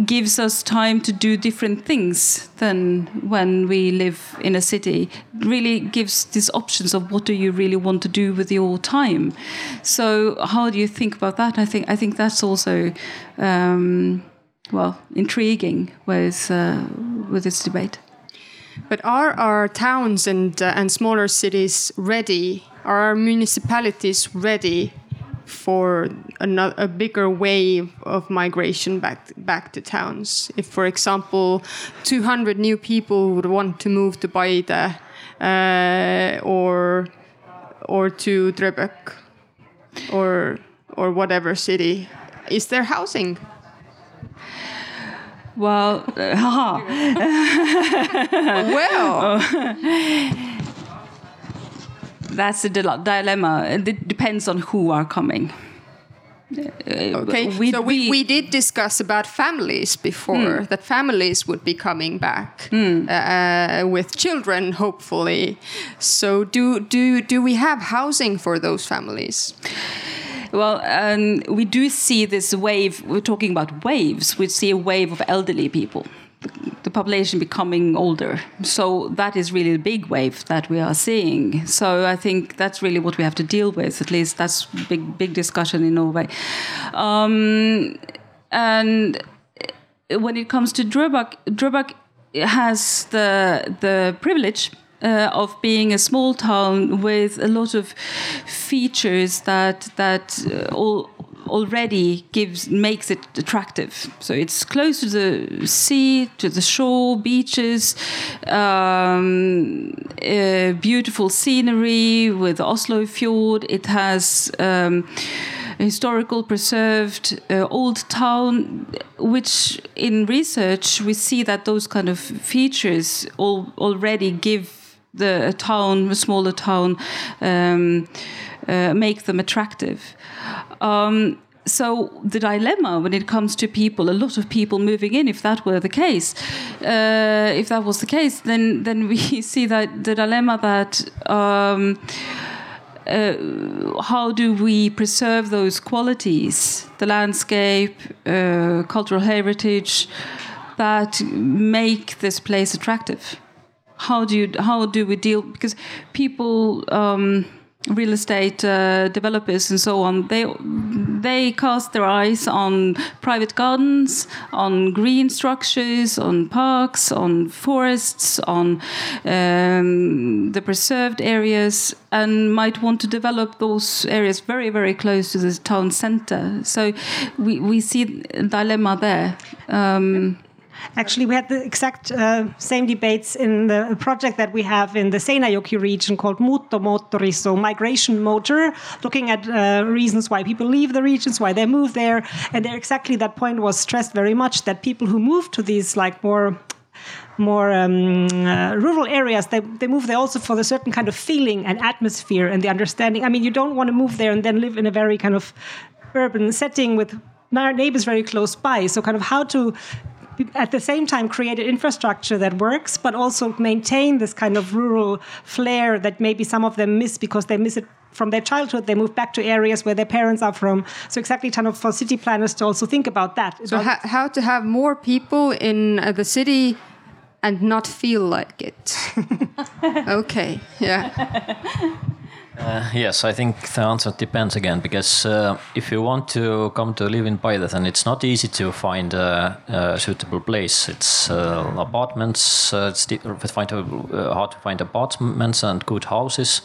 gives us time to do different things than when we live in a city. Really gives these options of what do you really want to do with your time. So how do you think about that? I think I think that's also um, well intriguing with uh, with this debate. But are our towns and uh, and smaller cities ready? Are our municipalities ready for another, a bigger wave of migration back back to towns? If, for example, 200 new people would want to move to Paide uh, or or to Drøbak or or whatever city, is there housing? Well, uh, well, that's the dilemma. It depends on who are coming. Okay, we- so we, we- did discuss about families before, that families would be coming back uh, with children, hopefully. So do do do we have housing for those families? Well, um, we do see this wave. We're talking about waves. We see a wave of elderly people, the population becoming older. So that is really a big wave that we are seeing. So I think that's really what we have to deal with. At least that's big, big discussion in Norway. Um, and when it comes to Drøbak, Drøbak has the the privilege uh, of being a small town with a lot of features that that uh, all already gives makes it attractive. So it's close to the sea, to the shore, beaches, um, uh, beautiful scenery with Oslo Fjord. It has. Um, historical preserved uh, old town which in research we see that those kind of features already give the a town a smaller town um, uh, make them attractive um, so the dilemma when it comes to people, a lot of people moving in, if that were the case, uh, if that was the case, then then we see that the dilemma that um, uh, how do we preserve those qualities, the landscape, uh, cultural heritage, that make this place attractive? How do you how do we deal? Because people. Um, real estate uh, developers and so on they they cast their eyes on private gardens on green structures on parks on forests on um, the preserved areas and might want to develop those areas very very close to the town center. So we, we see a dilemma there. Um, Actually, we had the exact uh, same debates in the project that we have in the Seinäjoki region called Muuttomoottori, so migration motor, looking at uh, reasons why people leave the regions, why they move there. And there exactly that point was stressed very much that people who move to these like more more um, uh, rural areas, they, they move there also for the certain kind of feeling and atmosphere and the understanding. I mean, you don't want to move there and then live in a very kind of urban setting with neighbors very close by. So, kind of how to at the same time create an infrastructure that works, but also maintain this kind of rural flair that maybe some of them miss because they miss it from their childhood. They move back to areas where their parents are from. So exactly, kind of for city planners to also think about that. So about- ho- how to have more people in uh, the city and not feel like it? okay, yeah. Uh, yes, I think the answer depends again because uh, if you want to come to live in then it's not easy to find a, a suitable place. It's uh, apartments. Uh, it's find uh, hard to find apartments and good houses.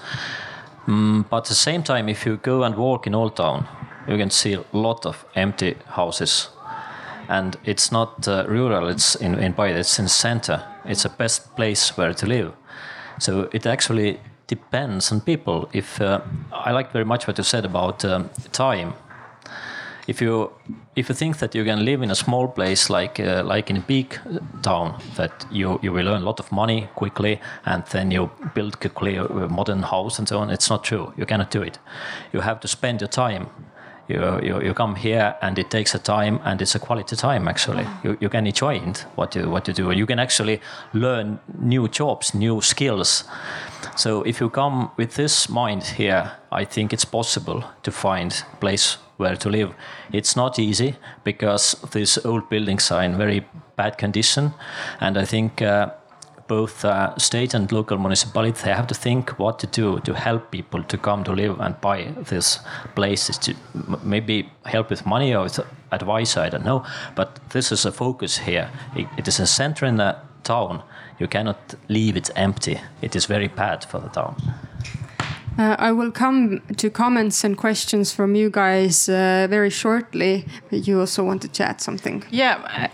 Mm, but at the same time, if you go and walk in Old Town, you can see a lot of empty houses. And it's not rural. It's in in. It's in center. It's the best place where to live. So it actually depends on people. If uh, I like very much what you said about um, time. If you if you think that you can live in a small place like uh, like in a big town, that you you will earn a lot of money quickly and then you build quickly a modern house and so on, it's not true. You cannot do it. You have to spend your time. You, you, you come here and it takes a time and it's a quality time actually. You, you can enjoy it, what you what you do. You can actually learn new jobs, new skills. So if you come with this mind here, I think it's possible to find place where to live. It's not easy because these old buildings are in very bad condition, and I think. Uh, both uh, state and local municipalities they have to think what to do to help people to come to live and buy these places to maybe help with money or with advice i don't know but this is a focus here it, it is a center in the town you cannot leave it empty it is very bad for the town Uh, I will come to comments and questions from you guys uh, very shortly. But you also want to chat something. Yeah, I,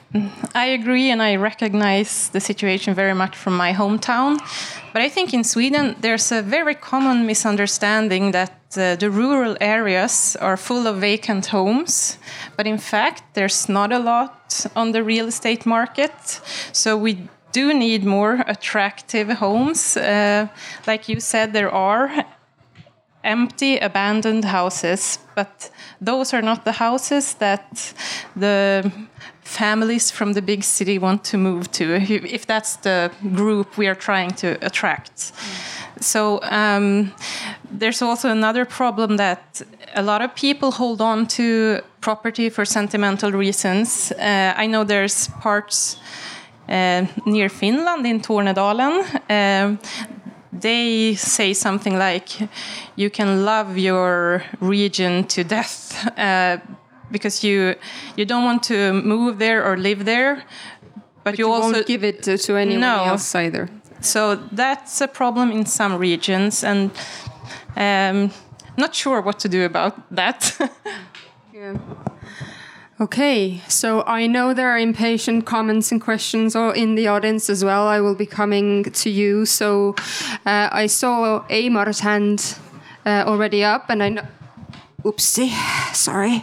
I agree, and I recognize the situation very much from my hometown. But I think in Sweden, there's a very common misunderstanding that uh, the rural areas are full of vacant homes. But in fact, there's not a lot on the real estate market. So we do need more attractive homes. Uh, like you said, there are empty, abandoned houses, but those are not the houses that the families from the big city want to move to, if that's the group we are trying to attract. So um, there's also another problem that a lot of people hold on to property for sentimental reasons. Uh, I know there's parts near Finland in Tornedalen. Uh, they say something like, "You can love your region to death." Uh, because you you don't want to move there or live there, but, But you, you also won't give it to, to anyone No. else either. so that's a problem in some regions, and um, not sure what to do about that. Okay, so I know there are impatient comments and questions all in the audience as well. I will be coming to you. So uh, I saw Amar's hand uh, already up, and I know. Oopsie, sorry.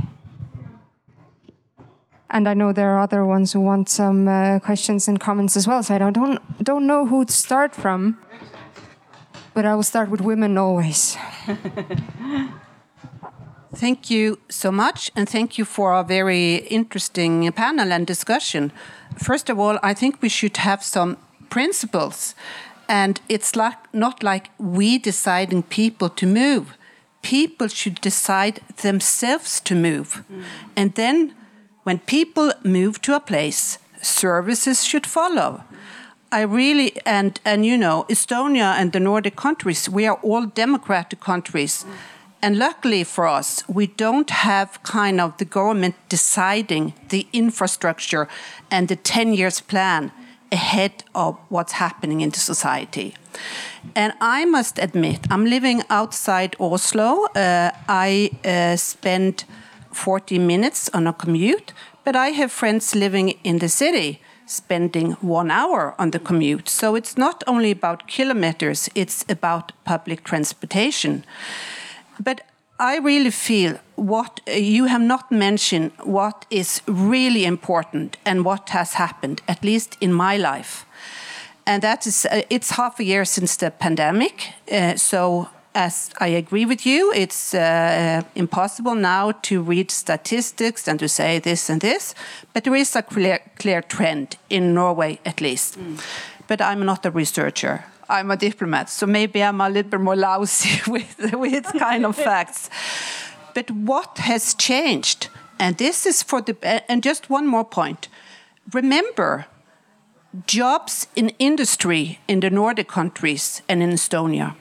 And I know there are other ones who want some uh, questions and comments as well. So I don't don't, don't know who to start from. But I will start with women always. Thank you so much, and thank you for a very interesting panel and discussion. First of all, I think we should have some principles, and it's like not like we deciding people to move. People should decide themselves to move, mm. and then when people move to a place, services should follow. I really and and you know Estonia and the Nordic countries we are all democratic countries mm. And luckily for us we don't have kind of the government deciding the infrastructure and the 10 years plan ahead of what's happening in the society and I must admit I'm living outside Oslo uh, I uh, spend 40 minutes on a commute but I have friends living in the city spending one hour on the commute. So it's not only about kilometers, it's about public transportation. But I really feel what you have not mentioned what is really important and what has happened, at least in my life. And that is, uh, it's half a year since the pandemic. Uh, so as I agree with you, it's uh, impossible now to read statistics and to say this and this, but there is a clear, clear trend in Norway at least. But I'm not a researcher. I'm a diplomat, so maybe I'm a little bit more lousy with, with kind of facts. But what has changed? And this is for the, and just one more point. Remember, jobs in industry in the Nordic countries and in Estonia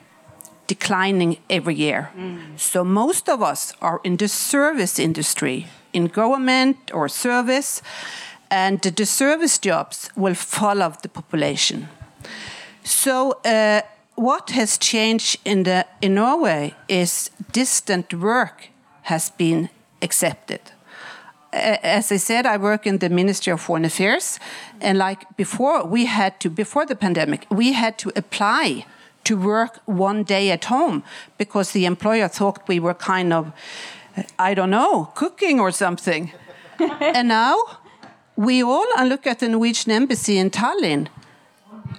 declining every year. Mm. So most of us are in the service industry, in government or service, and the service jobs will follow the population. So uh, what has changed in the in Norway is distant work has been accepted. As I said, I work in the Ministry of Foreign Affairs, and like before, we had to before the pandemic, we had to apply to work one day at home because the employer thought we were kind of, I don't know, cooking or something. and now we all look at the Norwegian embassy in Tallinn.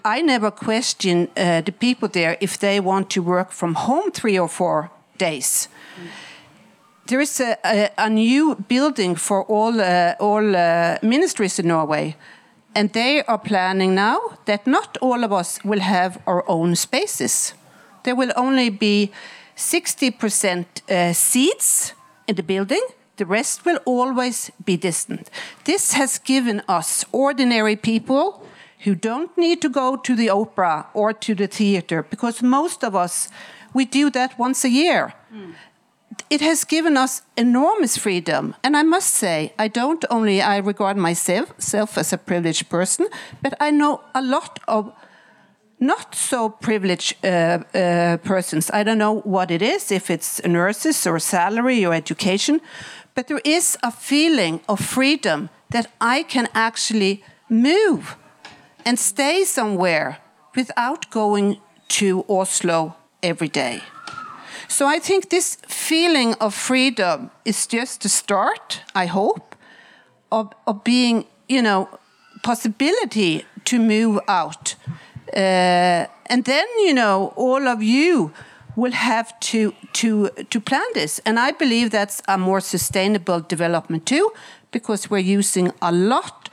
I never question uh, the people there if they want to work from home three or four days. There is a, a, a new building for all uh, all uh, ministries in Norway, and they are planning now that not all of us will have our own spaces. There will only be 60% uh, seats in the building. The rest will always be distant. This has given us ordinary people who don't need to go to the opera or to the theater because most of us we do that once a year. It has given us enormous freedom. And i must say i don't only i regard myself self as a privileged person but i know a lot of not so privileged uh, uh, persons. I don't know what it is if it's nurses or salary or education but there is a feeling of freedom that i can actually move and stay somewhere without going to Oslo every day. So I think this feeling of freedom is just a start, I hope, of, of being, you know, possibility to move out. Uh, and then, you know, all of you will have to to to plan this, and I believe that's a more sustainable development too, because we're using a lot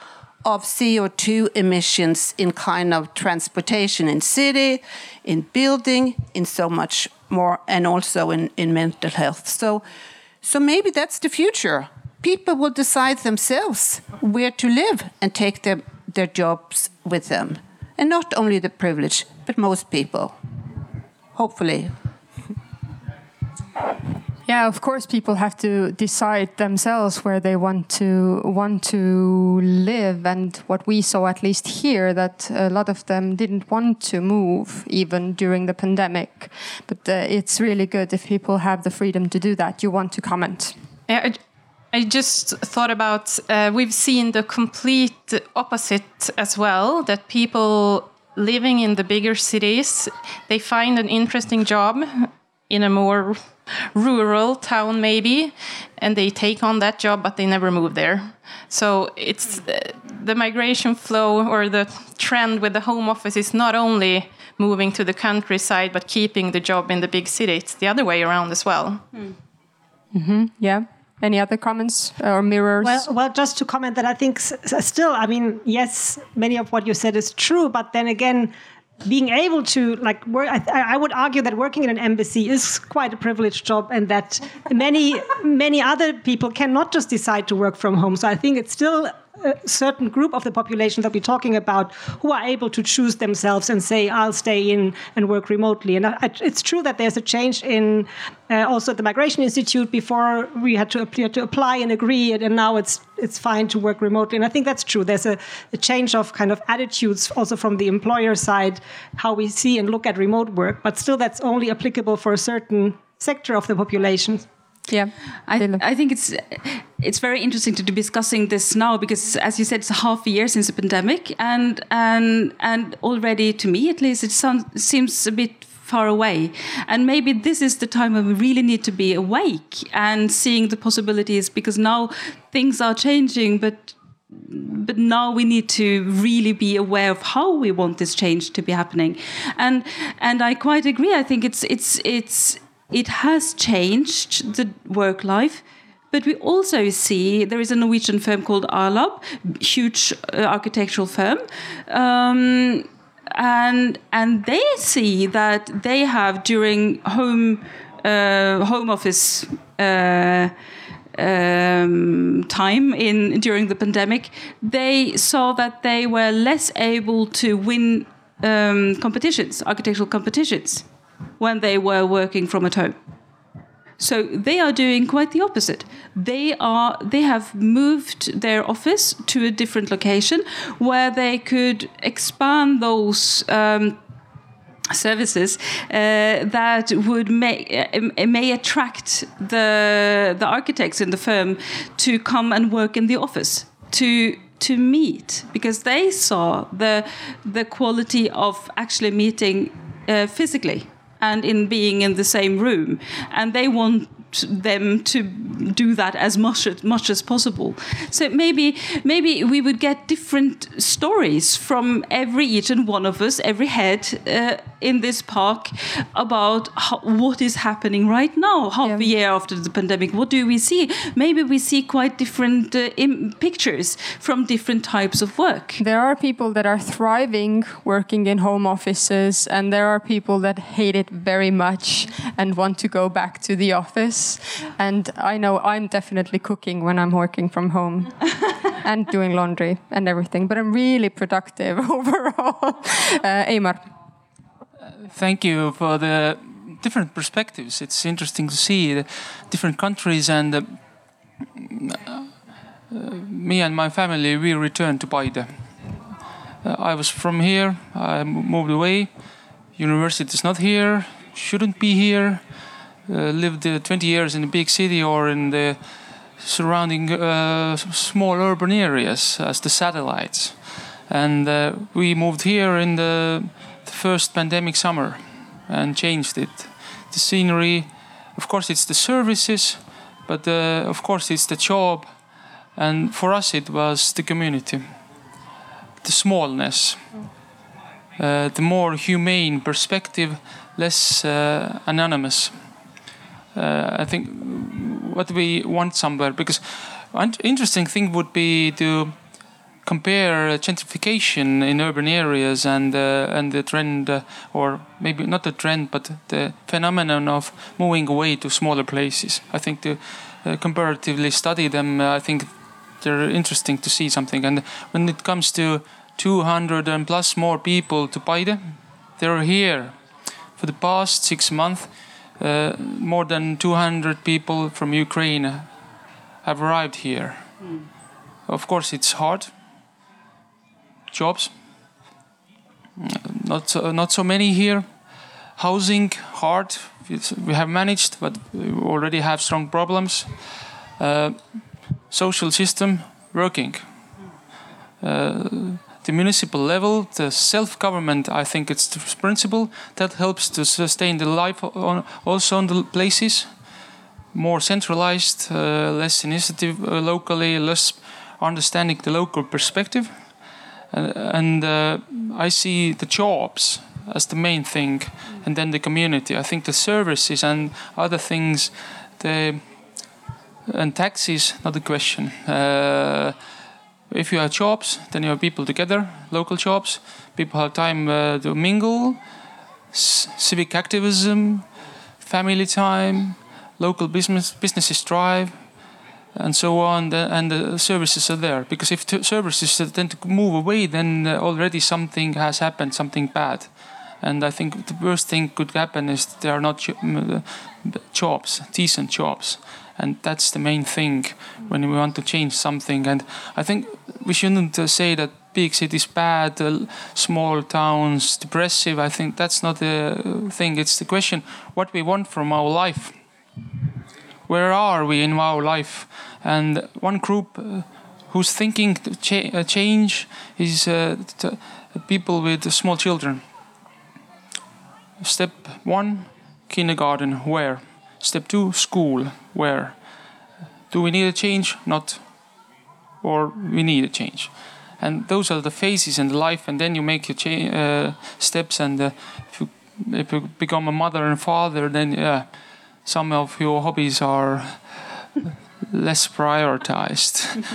of CO2 emissions in kind of transportation in city, in building, in so much more, and also in, in mental health. So, so maybe that's the future. People will decide themselves where to live and take their, their jobs with them. And not only the privileged, but most people. Hopefully. Yeah, of course, people have to decide themselves where they want to want to live, and what we saw, at least here, that a lot of them didn't want to move even during the pandemic. But uh, it's really good if people have the freedom to do that. You want to comment? Yeah, I, just thought about uh, we've seen the complete opposite as well. That people living in the bigger cities they find an interesting job in a more rural town maybe and they take on that job but they never move there so it's uh, the migration flow or the trend with the home office is not only moving to the countryside but keeping the job in the big city it's the other way around as well Mm-hmm. Yeah. Any other comments or mirrors? Well, well, just to comment that I think s- s- still, I mean, yes, many of what you said is true, but then again, being able to like work, I, I would argue that working in an embassy is quite a privileged job, and that many many other people cannot just decide to work from home. So I think it's still a certain group of the population that we're talking about who are able to choose themselves and say, "I'll stay in and work remotely." And I, it's true that there's a change in uh, also at the Migration Institute. Before we had to apply, to apply and agree, and now it's it's fine to work remotely. And I think that's true. There's a, a change of kind of attitudes also from the employer side, how we see and look at remote work. But still, that's only applicable for a certain sector of the population. Yeah, I, I think it's it's very interesting to be discussing this now because, as you said, it's half a year since the pandemic, and and and already to me at least, it sounds, seems a bit far away. And maybe this is the time when we really need to be awake and seeing the possibilities because now things are changing, but but now we need to really be aware of how we want this change to be happening. And and i quite agree. I think it's it's it's it has changed the work life but we also see there is a Norwegian firm called A-lab, huge uh, architectural firm, um, and and they see that they have during home uh, home office uh, um, time in during the pandemic, they saw that they were less able to win um, competitions, architectural competitions, when they were working from at home. So they are doing quite the opposite. They are they have moved their office to a different location where they could expand those. Um, services uh, that would may, uh, may attract the the architects in the firm to come and work in the office to to meet because they saw the the quality of actually meeting uh, physically and in being in the same room. And they want them to do that as much as much as possible. So maybe maybe we would get different stories from every each and one of us every head uh, in this park about how, what is happening right now half a year after the pandemic. What do we see? Maybe we see quite different uh, pictures from different types of work. There are people that are thriving working in home offices, and there are people that hate it very much and want to go back to the office. And I know I'm definitely cooking when I'm working from home and doing laundry and everything, but I'm really productive overall. Uh, Eimar. Thank you for the different perspectives. It's interesting to see the different countries and uh, uh, me and my family we returned to Paide. Uh, I was from here. I moved away. University is not here. Shouldn't be here. Uh, lived uh, 20 years in a big city or in the surrounding uh, small urban areas as the satellites. And we moved here in the, the first pandemic summer and changed it. The scenery, of course, it's the services, but uh, of course, it's the job. And for us, it was the community, the smallness. uh, the more humane perspective, less uh, anonymous. Uh, I think what we want somewhere because an interesting thing would be to compare gentrification in urban areas and uh, and the trend, uh, or maybe not the trend, but the phenomenon of moving away to smaller places. I think to uh, comparatively study them, uh, I think they're interesting to see something. And when it comes to 200 and plus more people to Paide, they're here for the past six months. Uh, more than 200 people from Ukraine have arrived here. Of course, it's hard jobs. Not so, not so many here. Housing hard. It's, we have managed, but we already have strong problems. Uh, social system working. Uh, the municipal level, the self-government, I think it's the principle that helps to sustain the life on, also on the places. More centralized, uh, less initiative uh, locally, less understanding the local perspective and uh, I see the jobs as the main thing, and then the community. I think the services and other things, the and taxes, not a question. Uh, if you have jobs, then you have people together, local jobs. People have time uh, to mingle, civic activism, family time, local business businesses thrive and so on, and the services are there. Because if services tend to move away, then uh, already something has happened, something bad. And I think the worst thing could happen is there are not jobs, decent jobs. And that's the main thing when we want to change something. And I think we shouldn't uh, say that big cities bad, uh, small towns depressive. I think that's not the thing. It's the question what we want from our life where are we in our life? And one group uh, who's thinking cha uh, change is uh, people with small children. Step one, kindergarten, where? Step two, school, where? Do we need a change? Not. Or we need a change. And those are the phases in life, and then you make your uh, steps. And uh, if, you, if you become a mother and father, then yeah, some of your hobbies are less prioritized,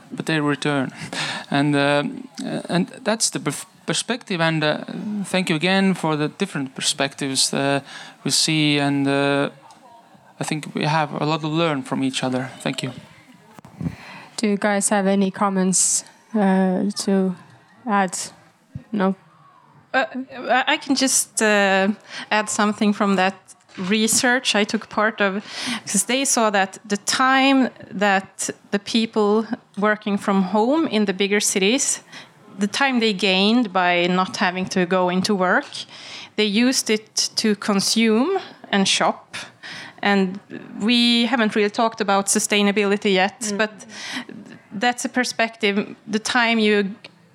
but they return, and uh, and that's the perspective. And uh, thank you again for the different perspectives uh, we see, and uh, I think we have a lot to learn from each other. Thank you. Do you guys have any comments uh, to add? No. Uh, I can just add something from that research I took part of because they saw that the time that the people working from home in the bigger cities, the time they gained by not having to go into work, they used it to consume and shop. And we haven't really talked about sustainability yet, mm. but that's a perspective. The time you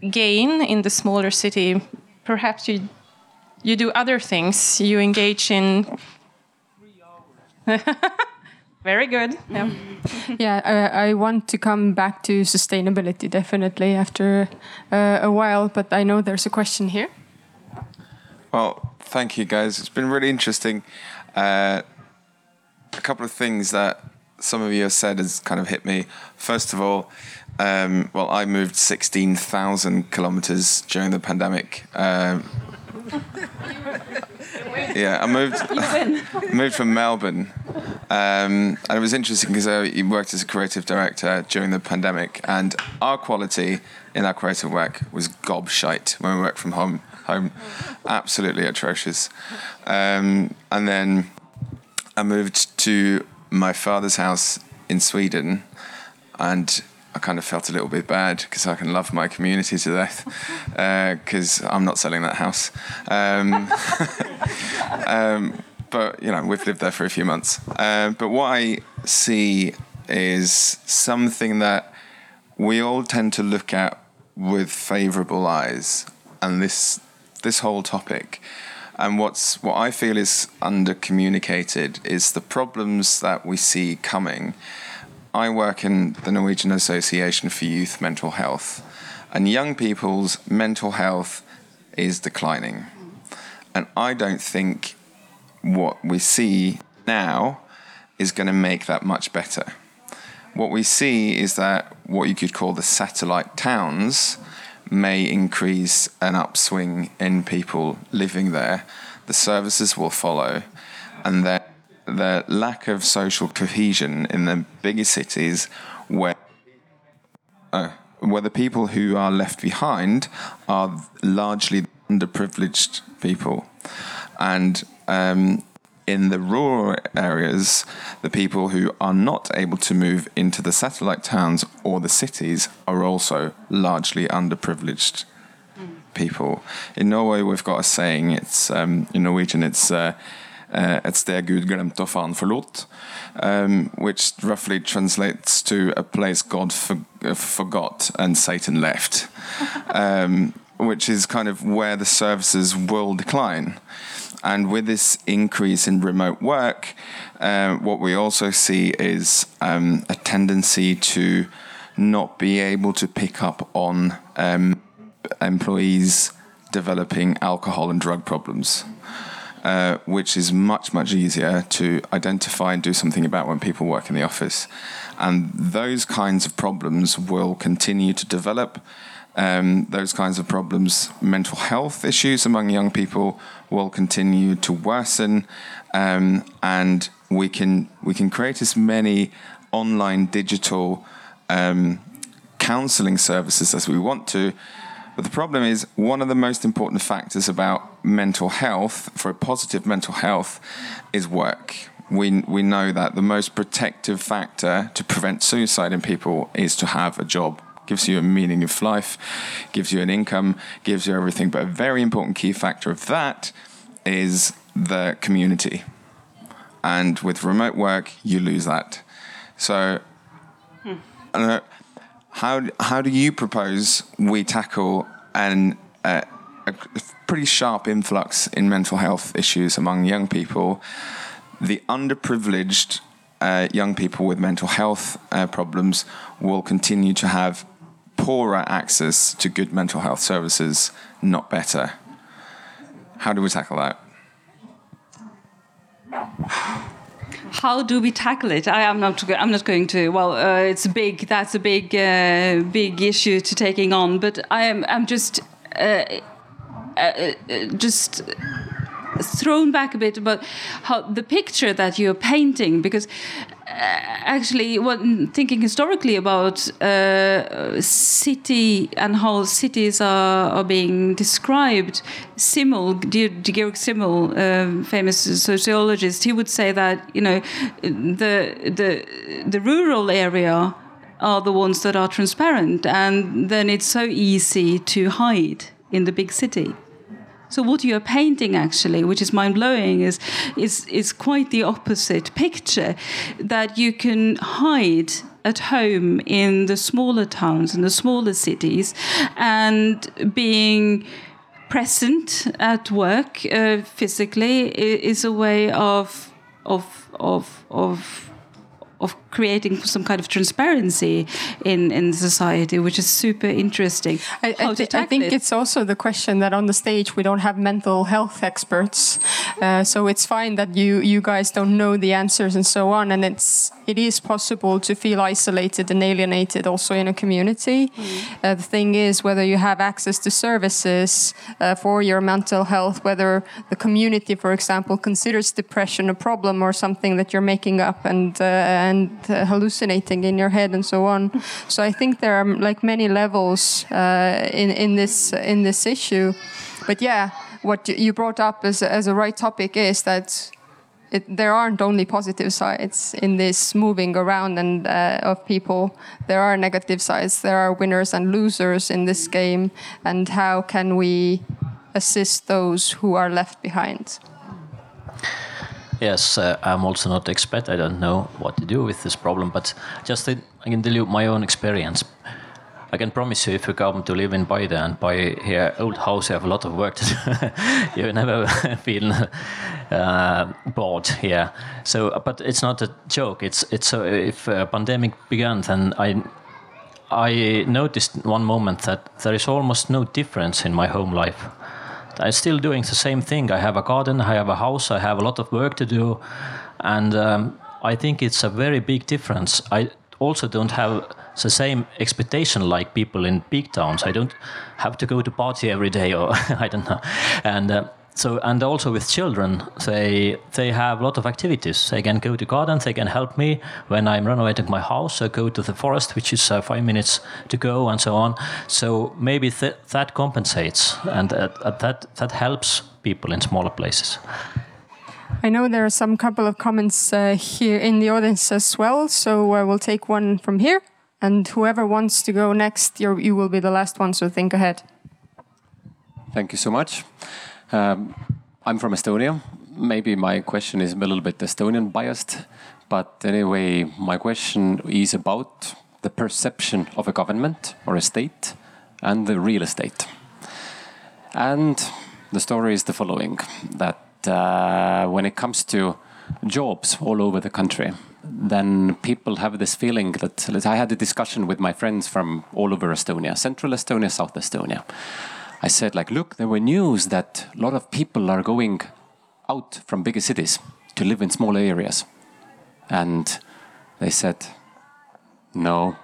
gain in the smaller city, perhaps you you do other things. You engage in Very good. Yeah, yeah. I, I, want to come back to sustainability definitely after uh, a while, but I know there's a question here. Well, thank you guys. It's been really interesting. Uh, a couple of things that some of you have said has kind of hit me. First of all, um, well, I moved 16,000 kilometers during the pandemic. Um, yeah, I moved moved from Melbourne, um, and it was interesting because I worked as a creative director during the pandemic, and our quality in our creative work was gobshite when we worked from home. Home, absolutely atrocious. Um, and then I moved to my father's house in Sweden, and I kind of felt a little bit bad because I can love my community to death because uh, I'm not selling that house. Um, um, but you know, we've lived there for a few months. Uh, but what I see is something that we all tend to look at with favourable eyes, and this this whole topic. And what's what I feel is under communicated is the problems that we see coming I work in the Norwegian Association for Youth Mental Health, and young people's mental health is declining. And I don't think what we see now is going to make that much better. What we see is that what you could call the satellite towns may increase an upswing in people living there. The services will follow, and that the lack of social cohesion in the bigger cities where uh, where the people who are left behind are largely underprivileged people. And um, in the rural areas, the people who are not able to move into the satellite towns or the cities are also largely underprivileged people. In Norway, we've got a saying. It's um, in Norwegian. It's uh, uh, um, which roughly translates to a place God for, uh, forgot and Satan left, um, which is kind of where the services will decline. And with this increase in remote work, uh, what we also see is um, a tendency to not be able to pick up on um, employees developing alcohol and drug problems. Uh, which is much, much easier to identify and do something about when people work in the office. And those kinds of problems will continue to develop. Um, those kinds of problems, mental health issues among young people, will continue to worsen, um, and we can we can create as many online digital um, counselling services as we want to, but the problem is one of the most important factors about mental health, for a positive mental health, is work. We, we know that the most protective factor to prevent suicide in people is to have a job. Gives you a meaning of life, gives you an income, gives you everything. But a very important key factor of that is the community. And with remote work, you lose that. So, I don't how how do you propose we tackle an uh, a pretty sharp influx in mental health issues among young people, the underprivileged uh, young people with mental health uh, problems will continue to have poorer access to good mental health services, not better. How do we tackle that? how do we tackle it? I am not. I'm not going to. Well, uh, it's big. That's a big, uh, big issue to taking on. But I am. I'm just, uh, uh just thrown back a bit about how the picture that you're painting because actually, when thinking historically about uh, city and how cities are, are being described, Simmel, Georg Simmel, um, famous sociologist, he would say that you know the the the rural area are the ones that are transparent, and then it's so easy to hide in the big city. So what you're painting actually, which is mind blowing, is is is quite the opposite picture that you can hide at home in the smaller towns and the smaller cities, and being present at work uh, physically is a way of of of of of creating some kind of transparency in, in society, which is super interesting. I, I, th I think it? it's also the question that on the stage we don't have mental health experts, uh, so it's fine that you you guys don't know the answers and so on, and it's it is possible to feel isolated and alienated also in a community. Mm. Uh, the thing is whether you have access to services uh, for your mental health, whether the community, for example, considers depression a problem or something that you're making up and uh, and hallucinating in your head and so on. So I think there are like many levels uh, in in this in this issue. But yeah, what you brought up as as a right topic is that. It, there aren't only positive sides in this moving around and uh, of people. There are negative sides. There are winners and losers in this game. And how can we assist those who are left behind? Yes, uh, I'm also not expert. I don't know what to do with this problem, but just I can tell you my own experience. I can promise you, if you come to live in Paide and buy here old house, you have a lot of work to do. you never feel uh, bored here. So, but it's not a joke. It's it's uh, if a pandemic began, then I I noticed one moment that there is almost no difference in my home life I'm still doing the same thing. I have a garden, I have a house, I have a lot of work to do, and um, I think it's a very big difference. I also don't have the same expectation like people in big towns. I don't have to go to party every day, or I don't know, and. Uh, so and also with children they they have a lot of activities they can go to gardens they can help me when i'm renovating my house i go to the forest which is uh, five minutes to go and so on so maybe th that compensates and uh, that that helps people in smaller places I know there are some couple of comments uh, here in the audience as well, so uh, we'll take one from here. And whoever wants to go next, you're, you will be the last one, so think ahead. Thank you so much. Um, I'm from Estonia. Maybe my question is a little bit Estonian biased, but anyway, my question is about the perception of a government or a state and the real estate. And the story is the following that uh, when it comes to jobs all over the country, then people have this feeling that I had a discussion with my friends from all over Estonia, Central Estonia, South Estonia. I said, like, look, there were news that a lot of people are going out from bigger cities to live in smaller areas. And they said, no,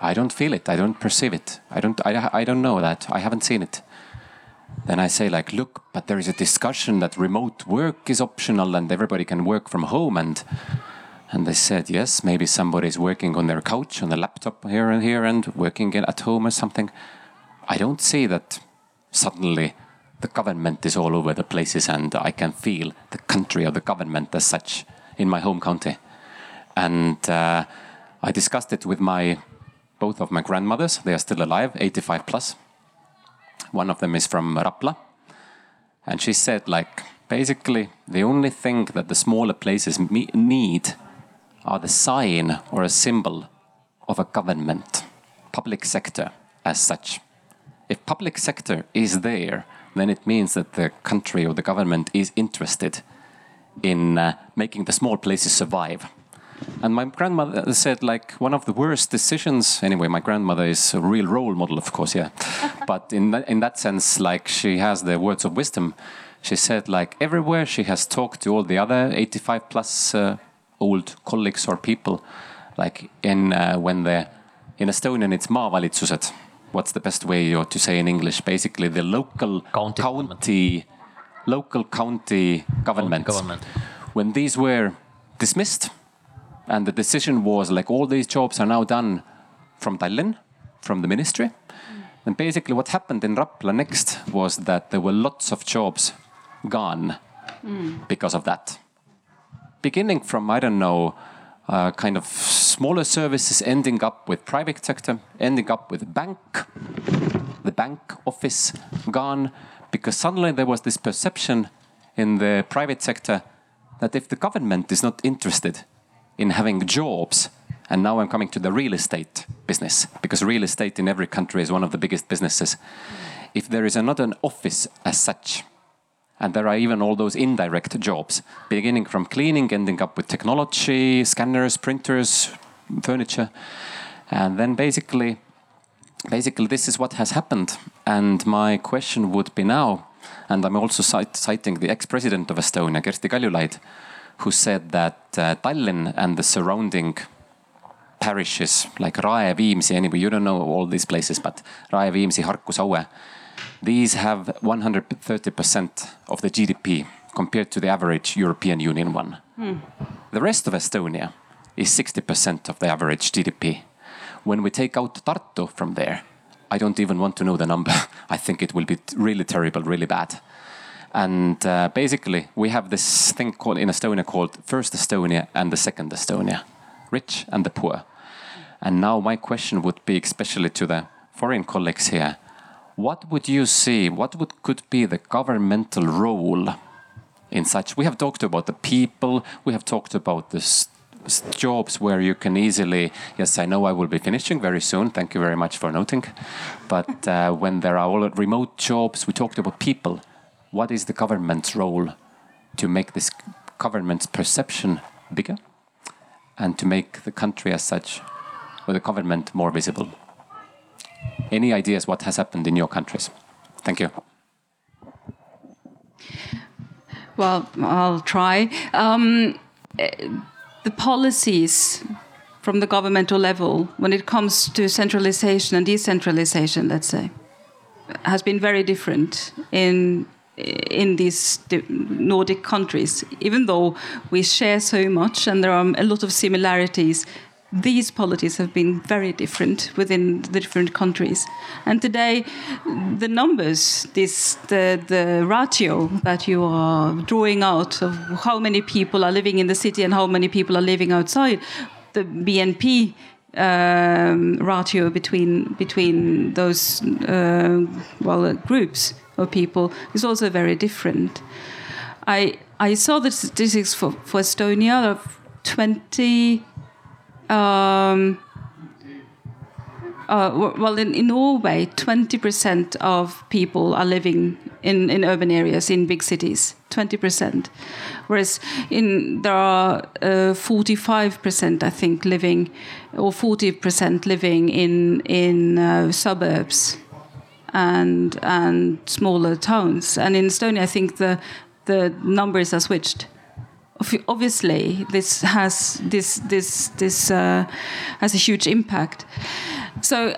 I don't feel it. I don't perceive it. I don't, I, I don't know that. I haven't seen it. Then I say, like, look, but there is a discussion that remote work is optional and everybody can work from home. And, and they said, yes, maybe somebody is working on their couch, on the laptop here and here and working at home or something. I don't see that suddenly the government is all over the places and I can feel the country or the government as such in my home county. And uh, I discussed it with my both of my grandmothers. They are still alive, 85 plus. One of them is from Rapla. And she said, like, basically, the only thing that the smaller places need are the sign or a symbol of a government, public sector as such. If public sector is there, then it means that the country or the government is interested in uh, making the small places survive. And my grandmother said, like, one of the worst decisions. Anyway, my grandmother is a real role model, of course, yeah. but in that, in that sense, like, she has the words of wisdom. She said, like, everywhere she has talked to all the other 85 plus uh, old colleagues or people, like, in uh, when they're in Estonian, it's maavalitsused. What's the best way or to say in English? Basically, the local county, county local county government. government. When these were dismissed, and the decision was like all these jobs are now done from Tallinn, from the ministry. And basically, what happened in Rapla next was that there were lots of jobs gone mm. because of that. Beginning from, I don't know, uh, kind of smaller services ending up with private sector, ending up with bank, the bank office gone, because suddenly there was this perception in the private sector that if the government is not interested in having jobs. And now I'm coming to the real estate business, because real estate in every country is one of the biggest businesses. If there is not an office as such, and there are even all those indirect jobs, beginning from cleaning, ending up with technology, scanners, printers, furniture. And then basically, basically this is what has happened. And my question would be now, and I'm also cite, citing the ex-president of Estonia, Kersti Kaljulaid, who said that uh, Tallinn and the surrounding parishes like Rae, Viimsi, anyway, you don't know all these places, but Rae, Viimsi, Harku, Saue, these have 130% of the GDP compared to the average European Union one. Mm. The rest of Estonia is 60% of the average GDP. When we take out Tartu from there, I don't even want to know the number. I think it will be really terrible, really bad. And uh, basically, we have this thing called in Estonia called First Estonia and the Second Estonia, rich and the poor. And now my question would be, especially to the foreign colleagues here, what would you see? What would could be the governmental role in such? We have talked about the people. We have talked about the jobs where you can easily. Yes, I know I will be finishing very soon. Thank you very much for noting. But uh, when there are all remote jobs, we talked about people what is the government's role to make this government's perception bigger and to make the country as such or the government more visible? Any ideas what has happened in your countries? Thank you. Well, I'll try. Um, the policies from the governmental level, when it comes to centralization and decentralization, let's say, has been very different in in these Nordic countries. Even though we share so much and there are a lot of similarities, these policies have been very different within the different countries. And today, the numbers, this the the ratio that you are drawing out of how many people are living in the city and how many people are living outside, the BNP um, ratio between between those uh, well groups of people is also very different. I I saw the statistics for, for Estonia of twenty um, uh, well, in, in Norway, 20% of people are living in, in urban areas, in big cities. 20%. Whereas in there are uh, 45%, I think, living, or 40% living in, in uh, suburbs and, and smaller towns. And in Estonia, I think the, the numbers are switched obviously this has this this this uh, has a huge impact. So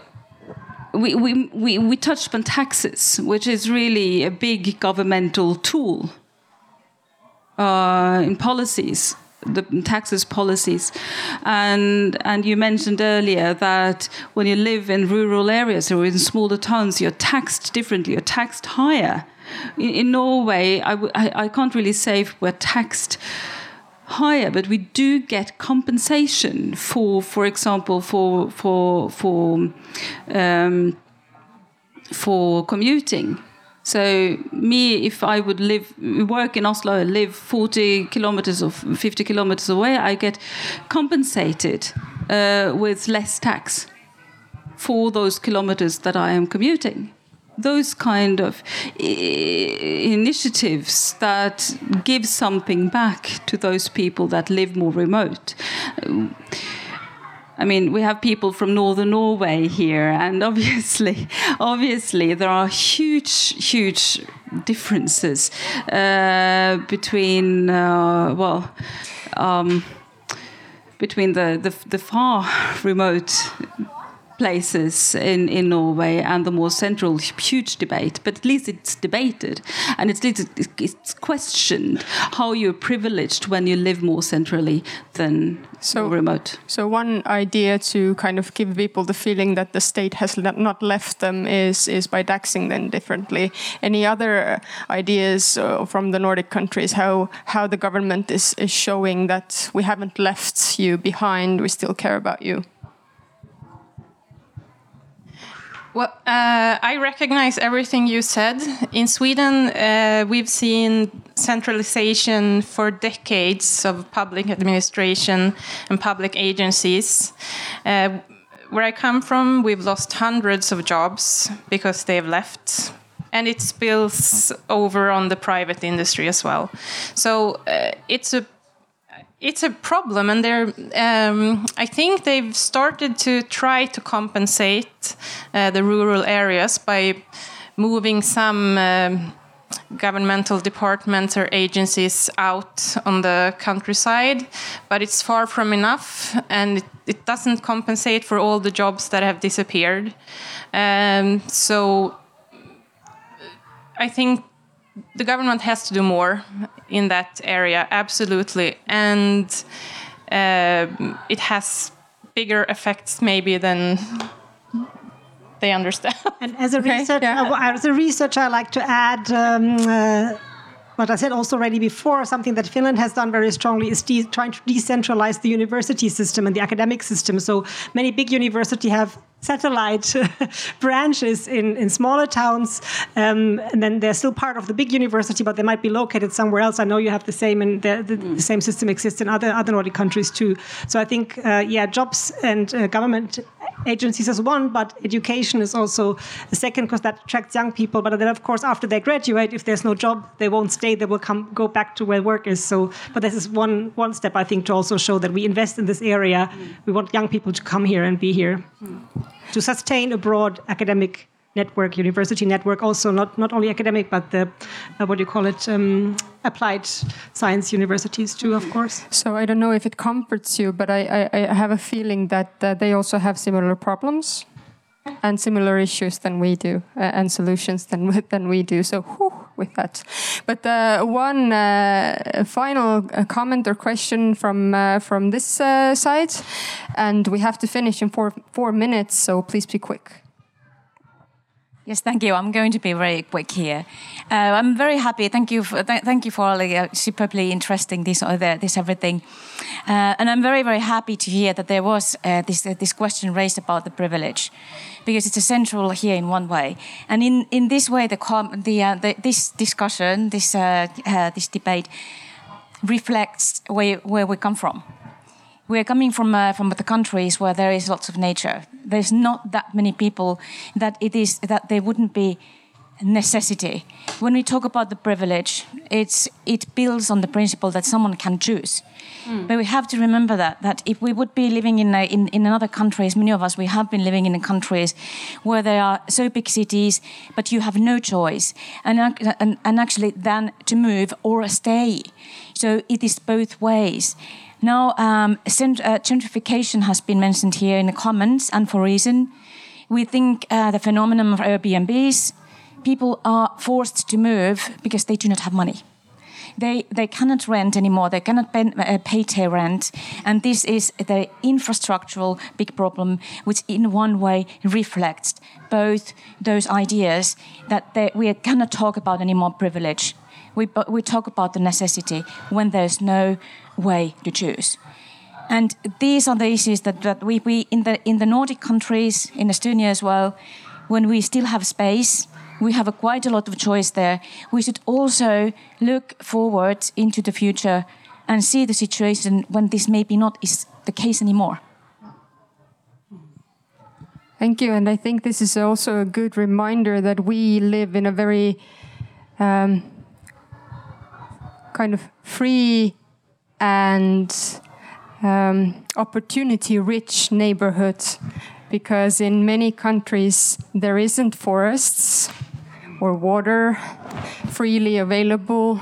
we, we, we, we touched on taxes, which is really a big governmental tool uh, in policies, the taxes policies. And, and you mentioned earlier that when you live in rural areas or in smaller towns, you're taxed differently, you're taxed higher. In, in Norway, I, I, I can't really say if we're taxed higher, but we do get compensation for, for example, for for for um, for commuting. So me, if I would live, work in Oslo, and live 40 kilometers or 50 kilometers away, I get compensated uh, with less tax for those kilometers that I am commuting those kind of initiatives that give something back to those people that live more remote. I mean, we have people from northern Norway here, and obviously, obviously, there are huge, huge differences uh, between, uh, well, um, between the, the, the far remote places in, in Norway and the more central huge debate, but at least it's debated and it's, it's questioned how you're privileged when you live more centrally than so remote. So one idea to kind of give people the feeling that the state has not left them is is by taxing them differently. Any other ideas uh, from the Nordic countries how how the government is, is showing that we haven't left you behind, we still care about you? Well, uh, I recognize everything you said. In Sweden, uh, we've seen centralization for decades of public administration and public agencies. Uh, where I come from, we've lost hundreds of jobs because they've left. And it spills over on the private industry as well. So uh, it's a it's a problem, and they're. Um, I think they've started to try to compensate uh, the rural areas by moving some. Um, governmental departments or agencies out on the countryside, but it's far from enough and it, it doesn't compensate for all the jobs that have disappeared. Um, so I think the government has to do more in that area, absolutely, and uh, it has bigger effects maybe than they understand. And as a okay, research, yeah. uh, as a researcher, I like to add. Um, uh, what I said also already before, something that Finland has done very strongly is trying to decentralize the university system and the academic system. So many big universities have satellite branches in, in smaller towns. Um, and then they're still part of the big university, but they might be located somewhere else. I know you have the same, and the, the, the same system exists in other, other Nordic countries too. So I think, uh, yeah, jobs and uh, government agencies is one, but education is also a second because that attracts young people. But then, of course, after they graduate, if there's no job, they won't stay. They will come go back to where work is. So, but this is one one step I think to also show that we invest in this area. Mm. We want young people to come here and be here. Mm to sustain a broad academic network, university network, also not, not only academic, but the, uh, what do you call it, um, applied science universities too, of course. So I don't know if it comforts you, but I, I, I have a feeling that uh, they also have similar problems and similar issues than we do uh, and solutions than than we do. So whew, with that, but uh, one uh, final uh, comment or question from uh, from this uh, side, and we have to finish in four four minutes. So please be quick. Yes, thank you. I'm going to be very quick here. Uh, I'm very happy. Thank you. For, th- thank you for all uh, superbly interesting this or that, this everything. Uh, and I'm very very happy to hear that there was uh, this uh, this question raised about the privilege, because it's essential here in one way. And in, in this way, the, the, uh, the this discussion, this this debate, reflects where where we come from we are coming from uh, from the countries where there is lots of nature. There's not that many people that it is that there wouldn't be necessity. When we talk about the privilege, it's it builds on the principle that someone can choose. Mm. But we have to remember that that if we would be living in, a, in in another countries, many of us we have been living in countries where there are so big cities, but you have no choice, and and, and actually then to move or stay. So it is both ways. Now, um, uh, gentrification has been mentioned here in the comments, and for a reason. We think uh, the phenomenon of Airbnbs, people are forced to move because they do not have money. They, they cannot rent anymore, they cannot pay, uh, pay their rent. And this is the infrastructural big problem, which in one way reflects both those ideas that they, we cannot talk about anymore privilege. We, we talk about the necessity when there's no way to choose. And these are the issues that, that we, we in, the, in the Nordic countries, in Estonia as well, when we still have space, we have a quite a lot of choice there. We should also look forward into the future and see the situation when this maybe not is the case anymore. Thank you. And I think this is also a good reminder that we live in a very um, kind of free and um, opportunity rich neighborhood because in many countries there isn't forests or water freely available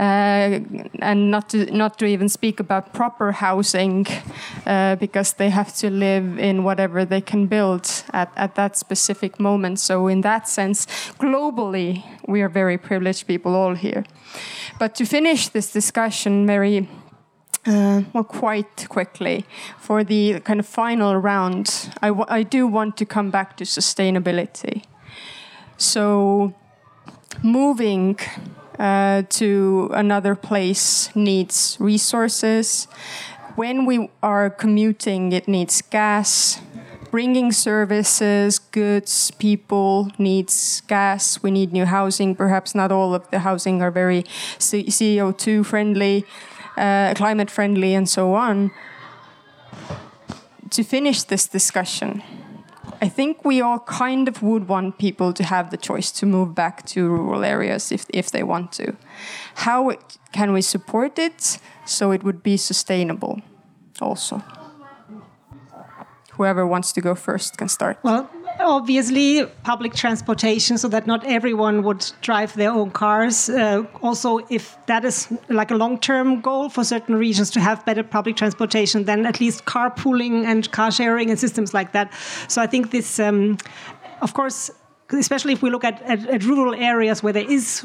and not to not to even speak about proper housing uh, because they have to live in whatever they can build at, at that specific moment so in that sense globally we are very privileged people all here but to finish this discussion very uh, well, quite quickly for the kind of final round, I, I do want to come back to sustainability. So, moving uh, to another place needs resources. When we are commuting, it needs gas, bringing services, goods, people needs gas. We need new housing. Perhaps not all of the housing are very CO2 friendly, uh, climate friendly, and so on. To finish this discussion, I think we all kind of would want people to have the choice to move back to rural areas if, if they want to. How can we support it so it would be sustainable also? whoever wants to go first can start. Well, obviously, public transportation so that not everyone would drive their own cars. Uh, also, if that is like a long term goal for certain regions to have better public transportation, then at least carpooling and car sharing and systems like that. So I think this. Um, of course, especially if we look at, at, at, rural areas where there is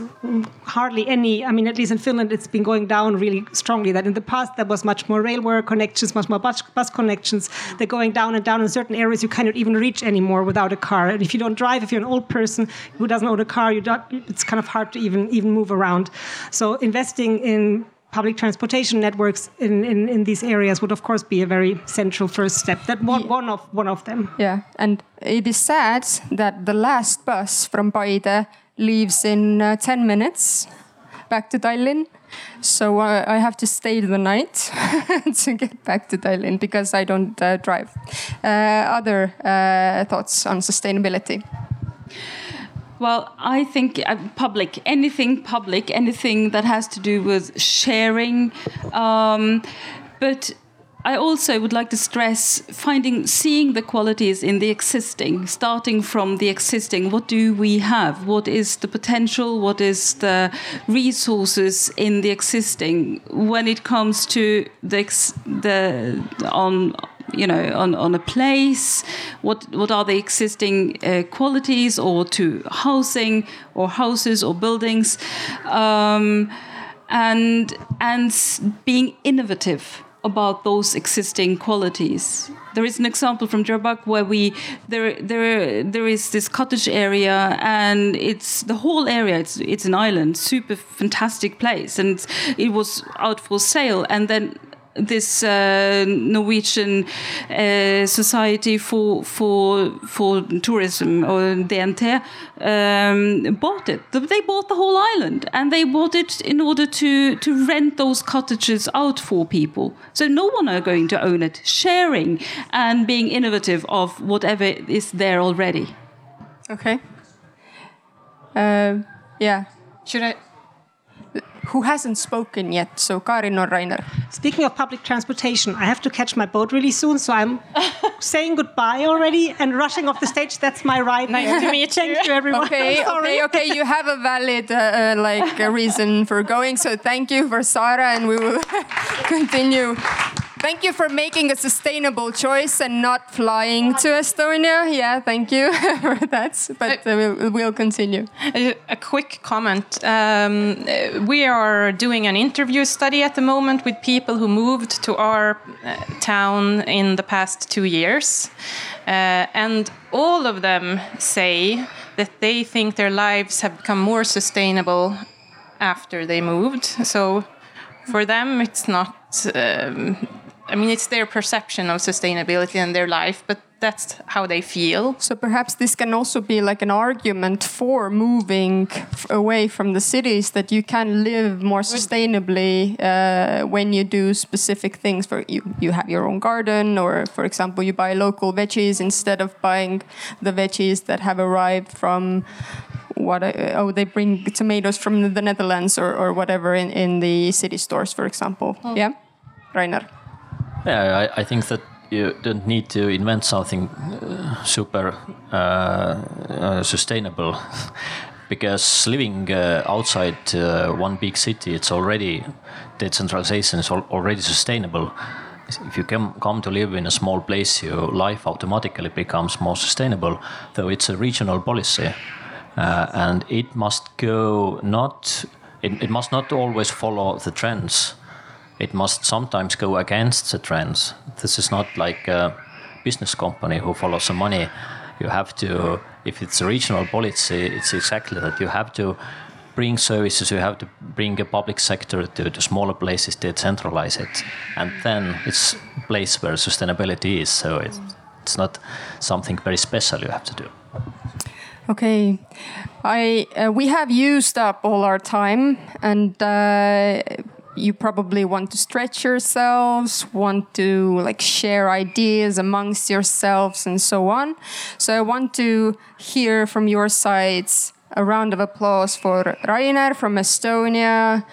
hardly any, I mean, at least in Finland, it's been going down really strongly. That in the past, there was much more railway connections, much more bus, bus connections. They're going down and down in certain areas you cannot even reach anymore without a car. And if you don't drive, if you're an old person who doesn't own a car, you it's kind of hard to even, even move around. So investing in public transportation networks in, in, in these areas would of course be a very central first step. That one, yeah. one of one of them. Yeah, and it is sad that the last bus from Paide leaves in uh, ten minutes back to Tallinn. So uh, I have to stay the night to get back to Tallinn because I don't uh, drive. Uh, other uh, thoughts on sustainability? Well, I think uh, public, anything public, anything that has to do with sharing. Um, but I also would like to stress finding, seeing the qualities in the existing, starting from the existing. What do we have? What is the potential? What is the resources in the existing when it comes to the the on you know on, on a place what what are the existing uh, qualities or to housing or houses or buildings um, and and being innovative about those existing qualities. There is an example from Drøbak where we there there there is this cottage area and it's the whole area. It's it's an island, super fantastic place, and it was out for sale. And then this uh, Norwegian uh, Society for for for Tourism or DNT um, bought it. They bought the whole island, and they bought it in order to to rent those cottages out for people. So no one are going to own it. Sharing and being innovative of whatever is there already. Okay. Uh, yeah. Should I? Who hasn't spoken yet. So Karin or Rainer. Speaking of public transportation, I have to catch my boat really soon, so I'm saying goodbye already and rushing off the stage. That's my right. Nice to meet you. Thank you, everyone. Okay, okay, okay. You have a valid uh, uh, like a reason for going. So thank you for Saara, and we will continue. Thank you for making a sustainable choice and not flying to Estonia. Yeah, thank you for that. But uh, we'll, we'll, continue. A, quick comment. Um, we are doing an interview study at the moment with people who moved to our uh, town in the past two years. Uh, and all of them say that they think their lives have become more sustainable after they moved. So for them, it's not. Um, I mean, it's their perception of sustainability in their life, but that's how they feel. So perhaps this can also be like an argument for moving away from the cities that you can live more sustainably uh, when you do specific things. For you, you have your own garden, or for example, you buy local veggies instead of buying the veggies that have arrived from what uh, oh they bring tomatoes from the Netherlands or, or whatever in, in the city stores, for example. Oh. Yeah, Rainer. Yeah, I, I, think that you don't need to invent something uh, super uh, uh, sustainable because living uh, outside uh, one big city, it's already decentralization is al already sustainable. If you come, come to live in a small place, your life automatically becomes more sustainable, though it's a regional policy. Uh, and it must go not, it, it must not always follow the trends it must sometimes go against the trends. This is not like a business company who follows the money. You have to, if it's a regional policy, it's exactly that you have to bring services, you have to bring a public sector to, to smaller places, decentralize it. And then it's a place where sustainability is. So it's, it's not something very special you have to do. Okay, I uh, we have used up all our time, and uh, you probably want to stretch yourselves, want to like share ideas amongst yourselves and so on. So I want to hear from your sides a round of applause for Rainer from Estonia,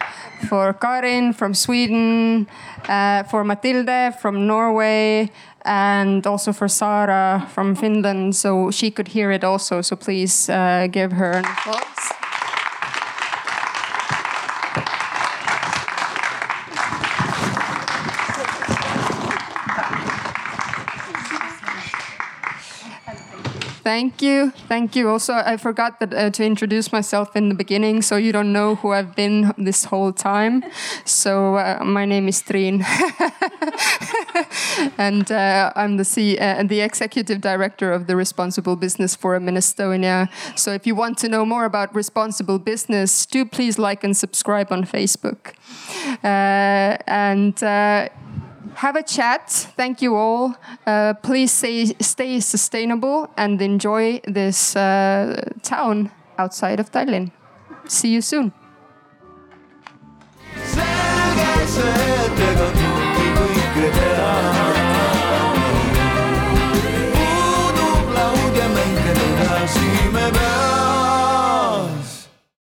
for Karin from Sweden, uh, for Matilde from Norway, and also for Saara from Finland, so she could hear it also. So please uh, give her an applause. Thank you. Thank you. Also, I forgot that, uh, to introduce myself in the beginning, so you don't know who I've been this whole time. So, uh, my name is Trin. and uh, I'm the, C- uh, the executive director of the Responsible Business Forum in Estonia. So, if you want to know more about responsible business, do please like and subscribe on Facebook. Uh, and uh, have a chat. Thank you all. Uh, please stay, stay sustainable and enjoy this uh, town outside of Tallinn. See you soon.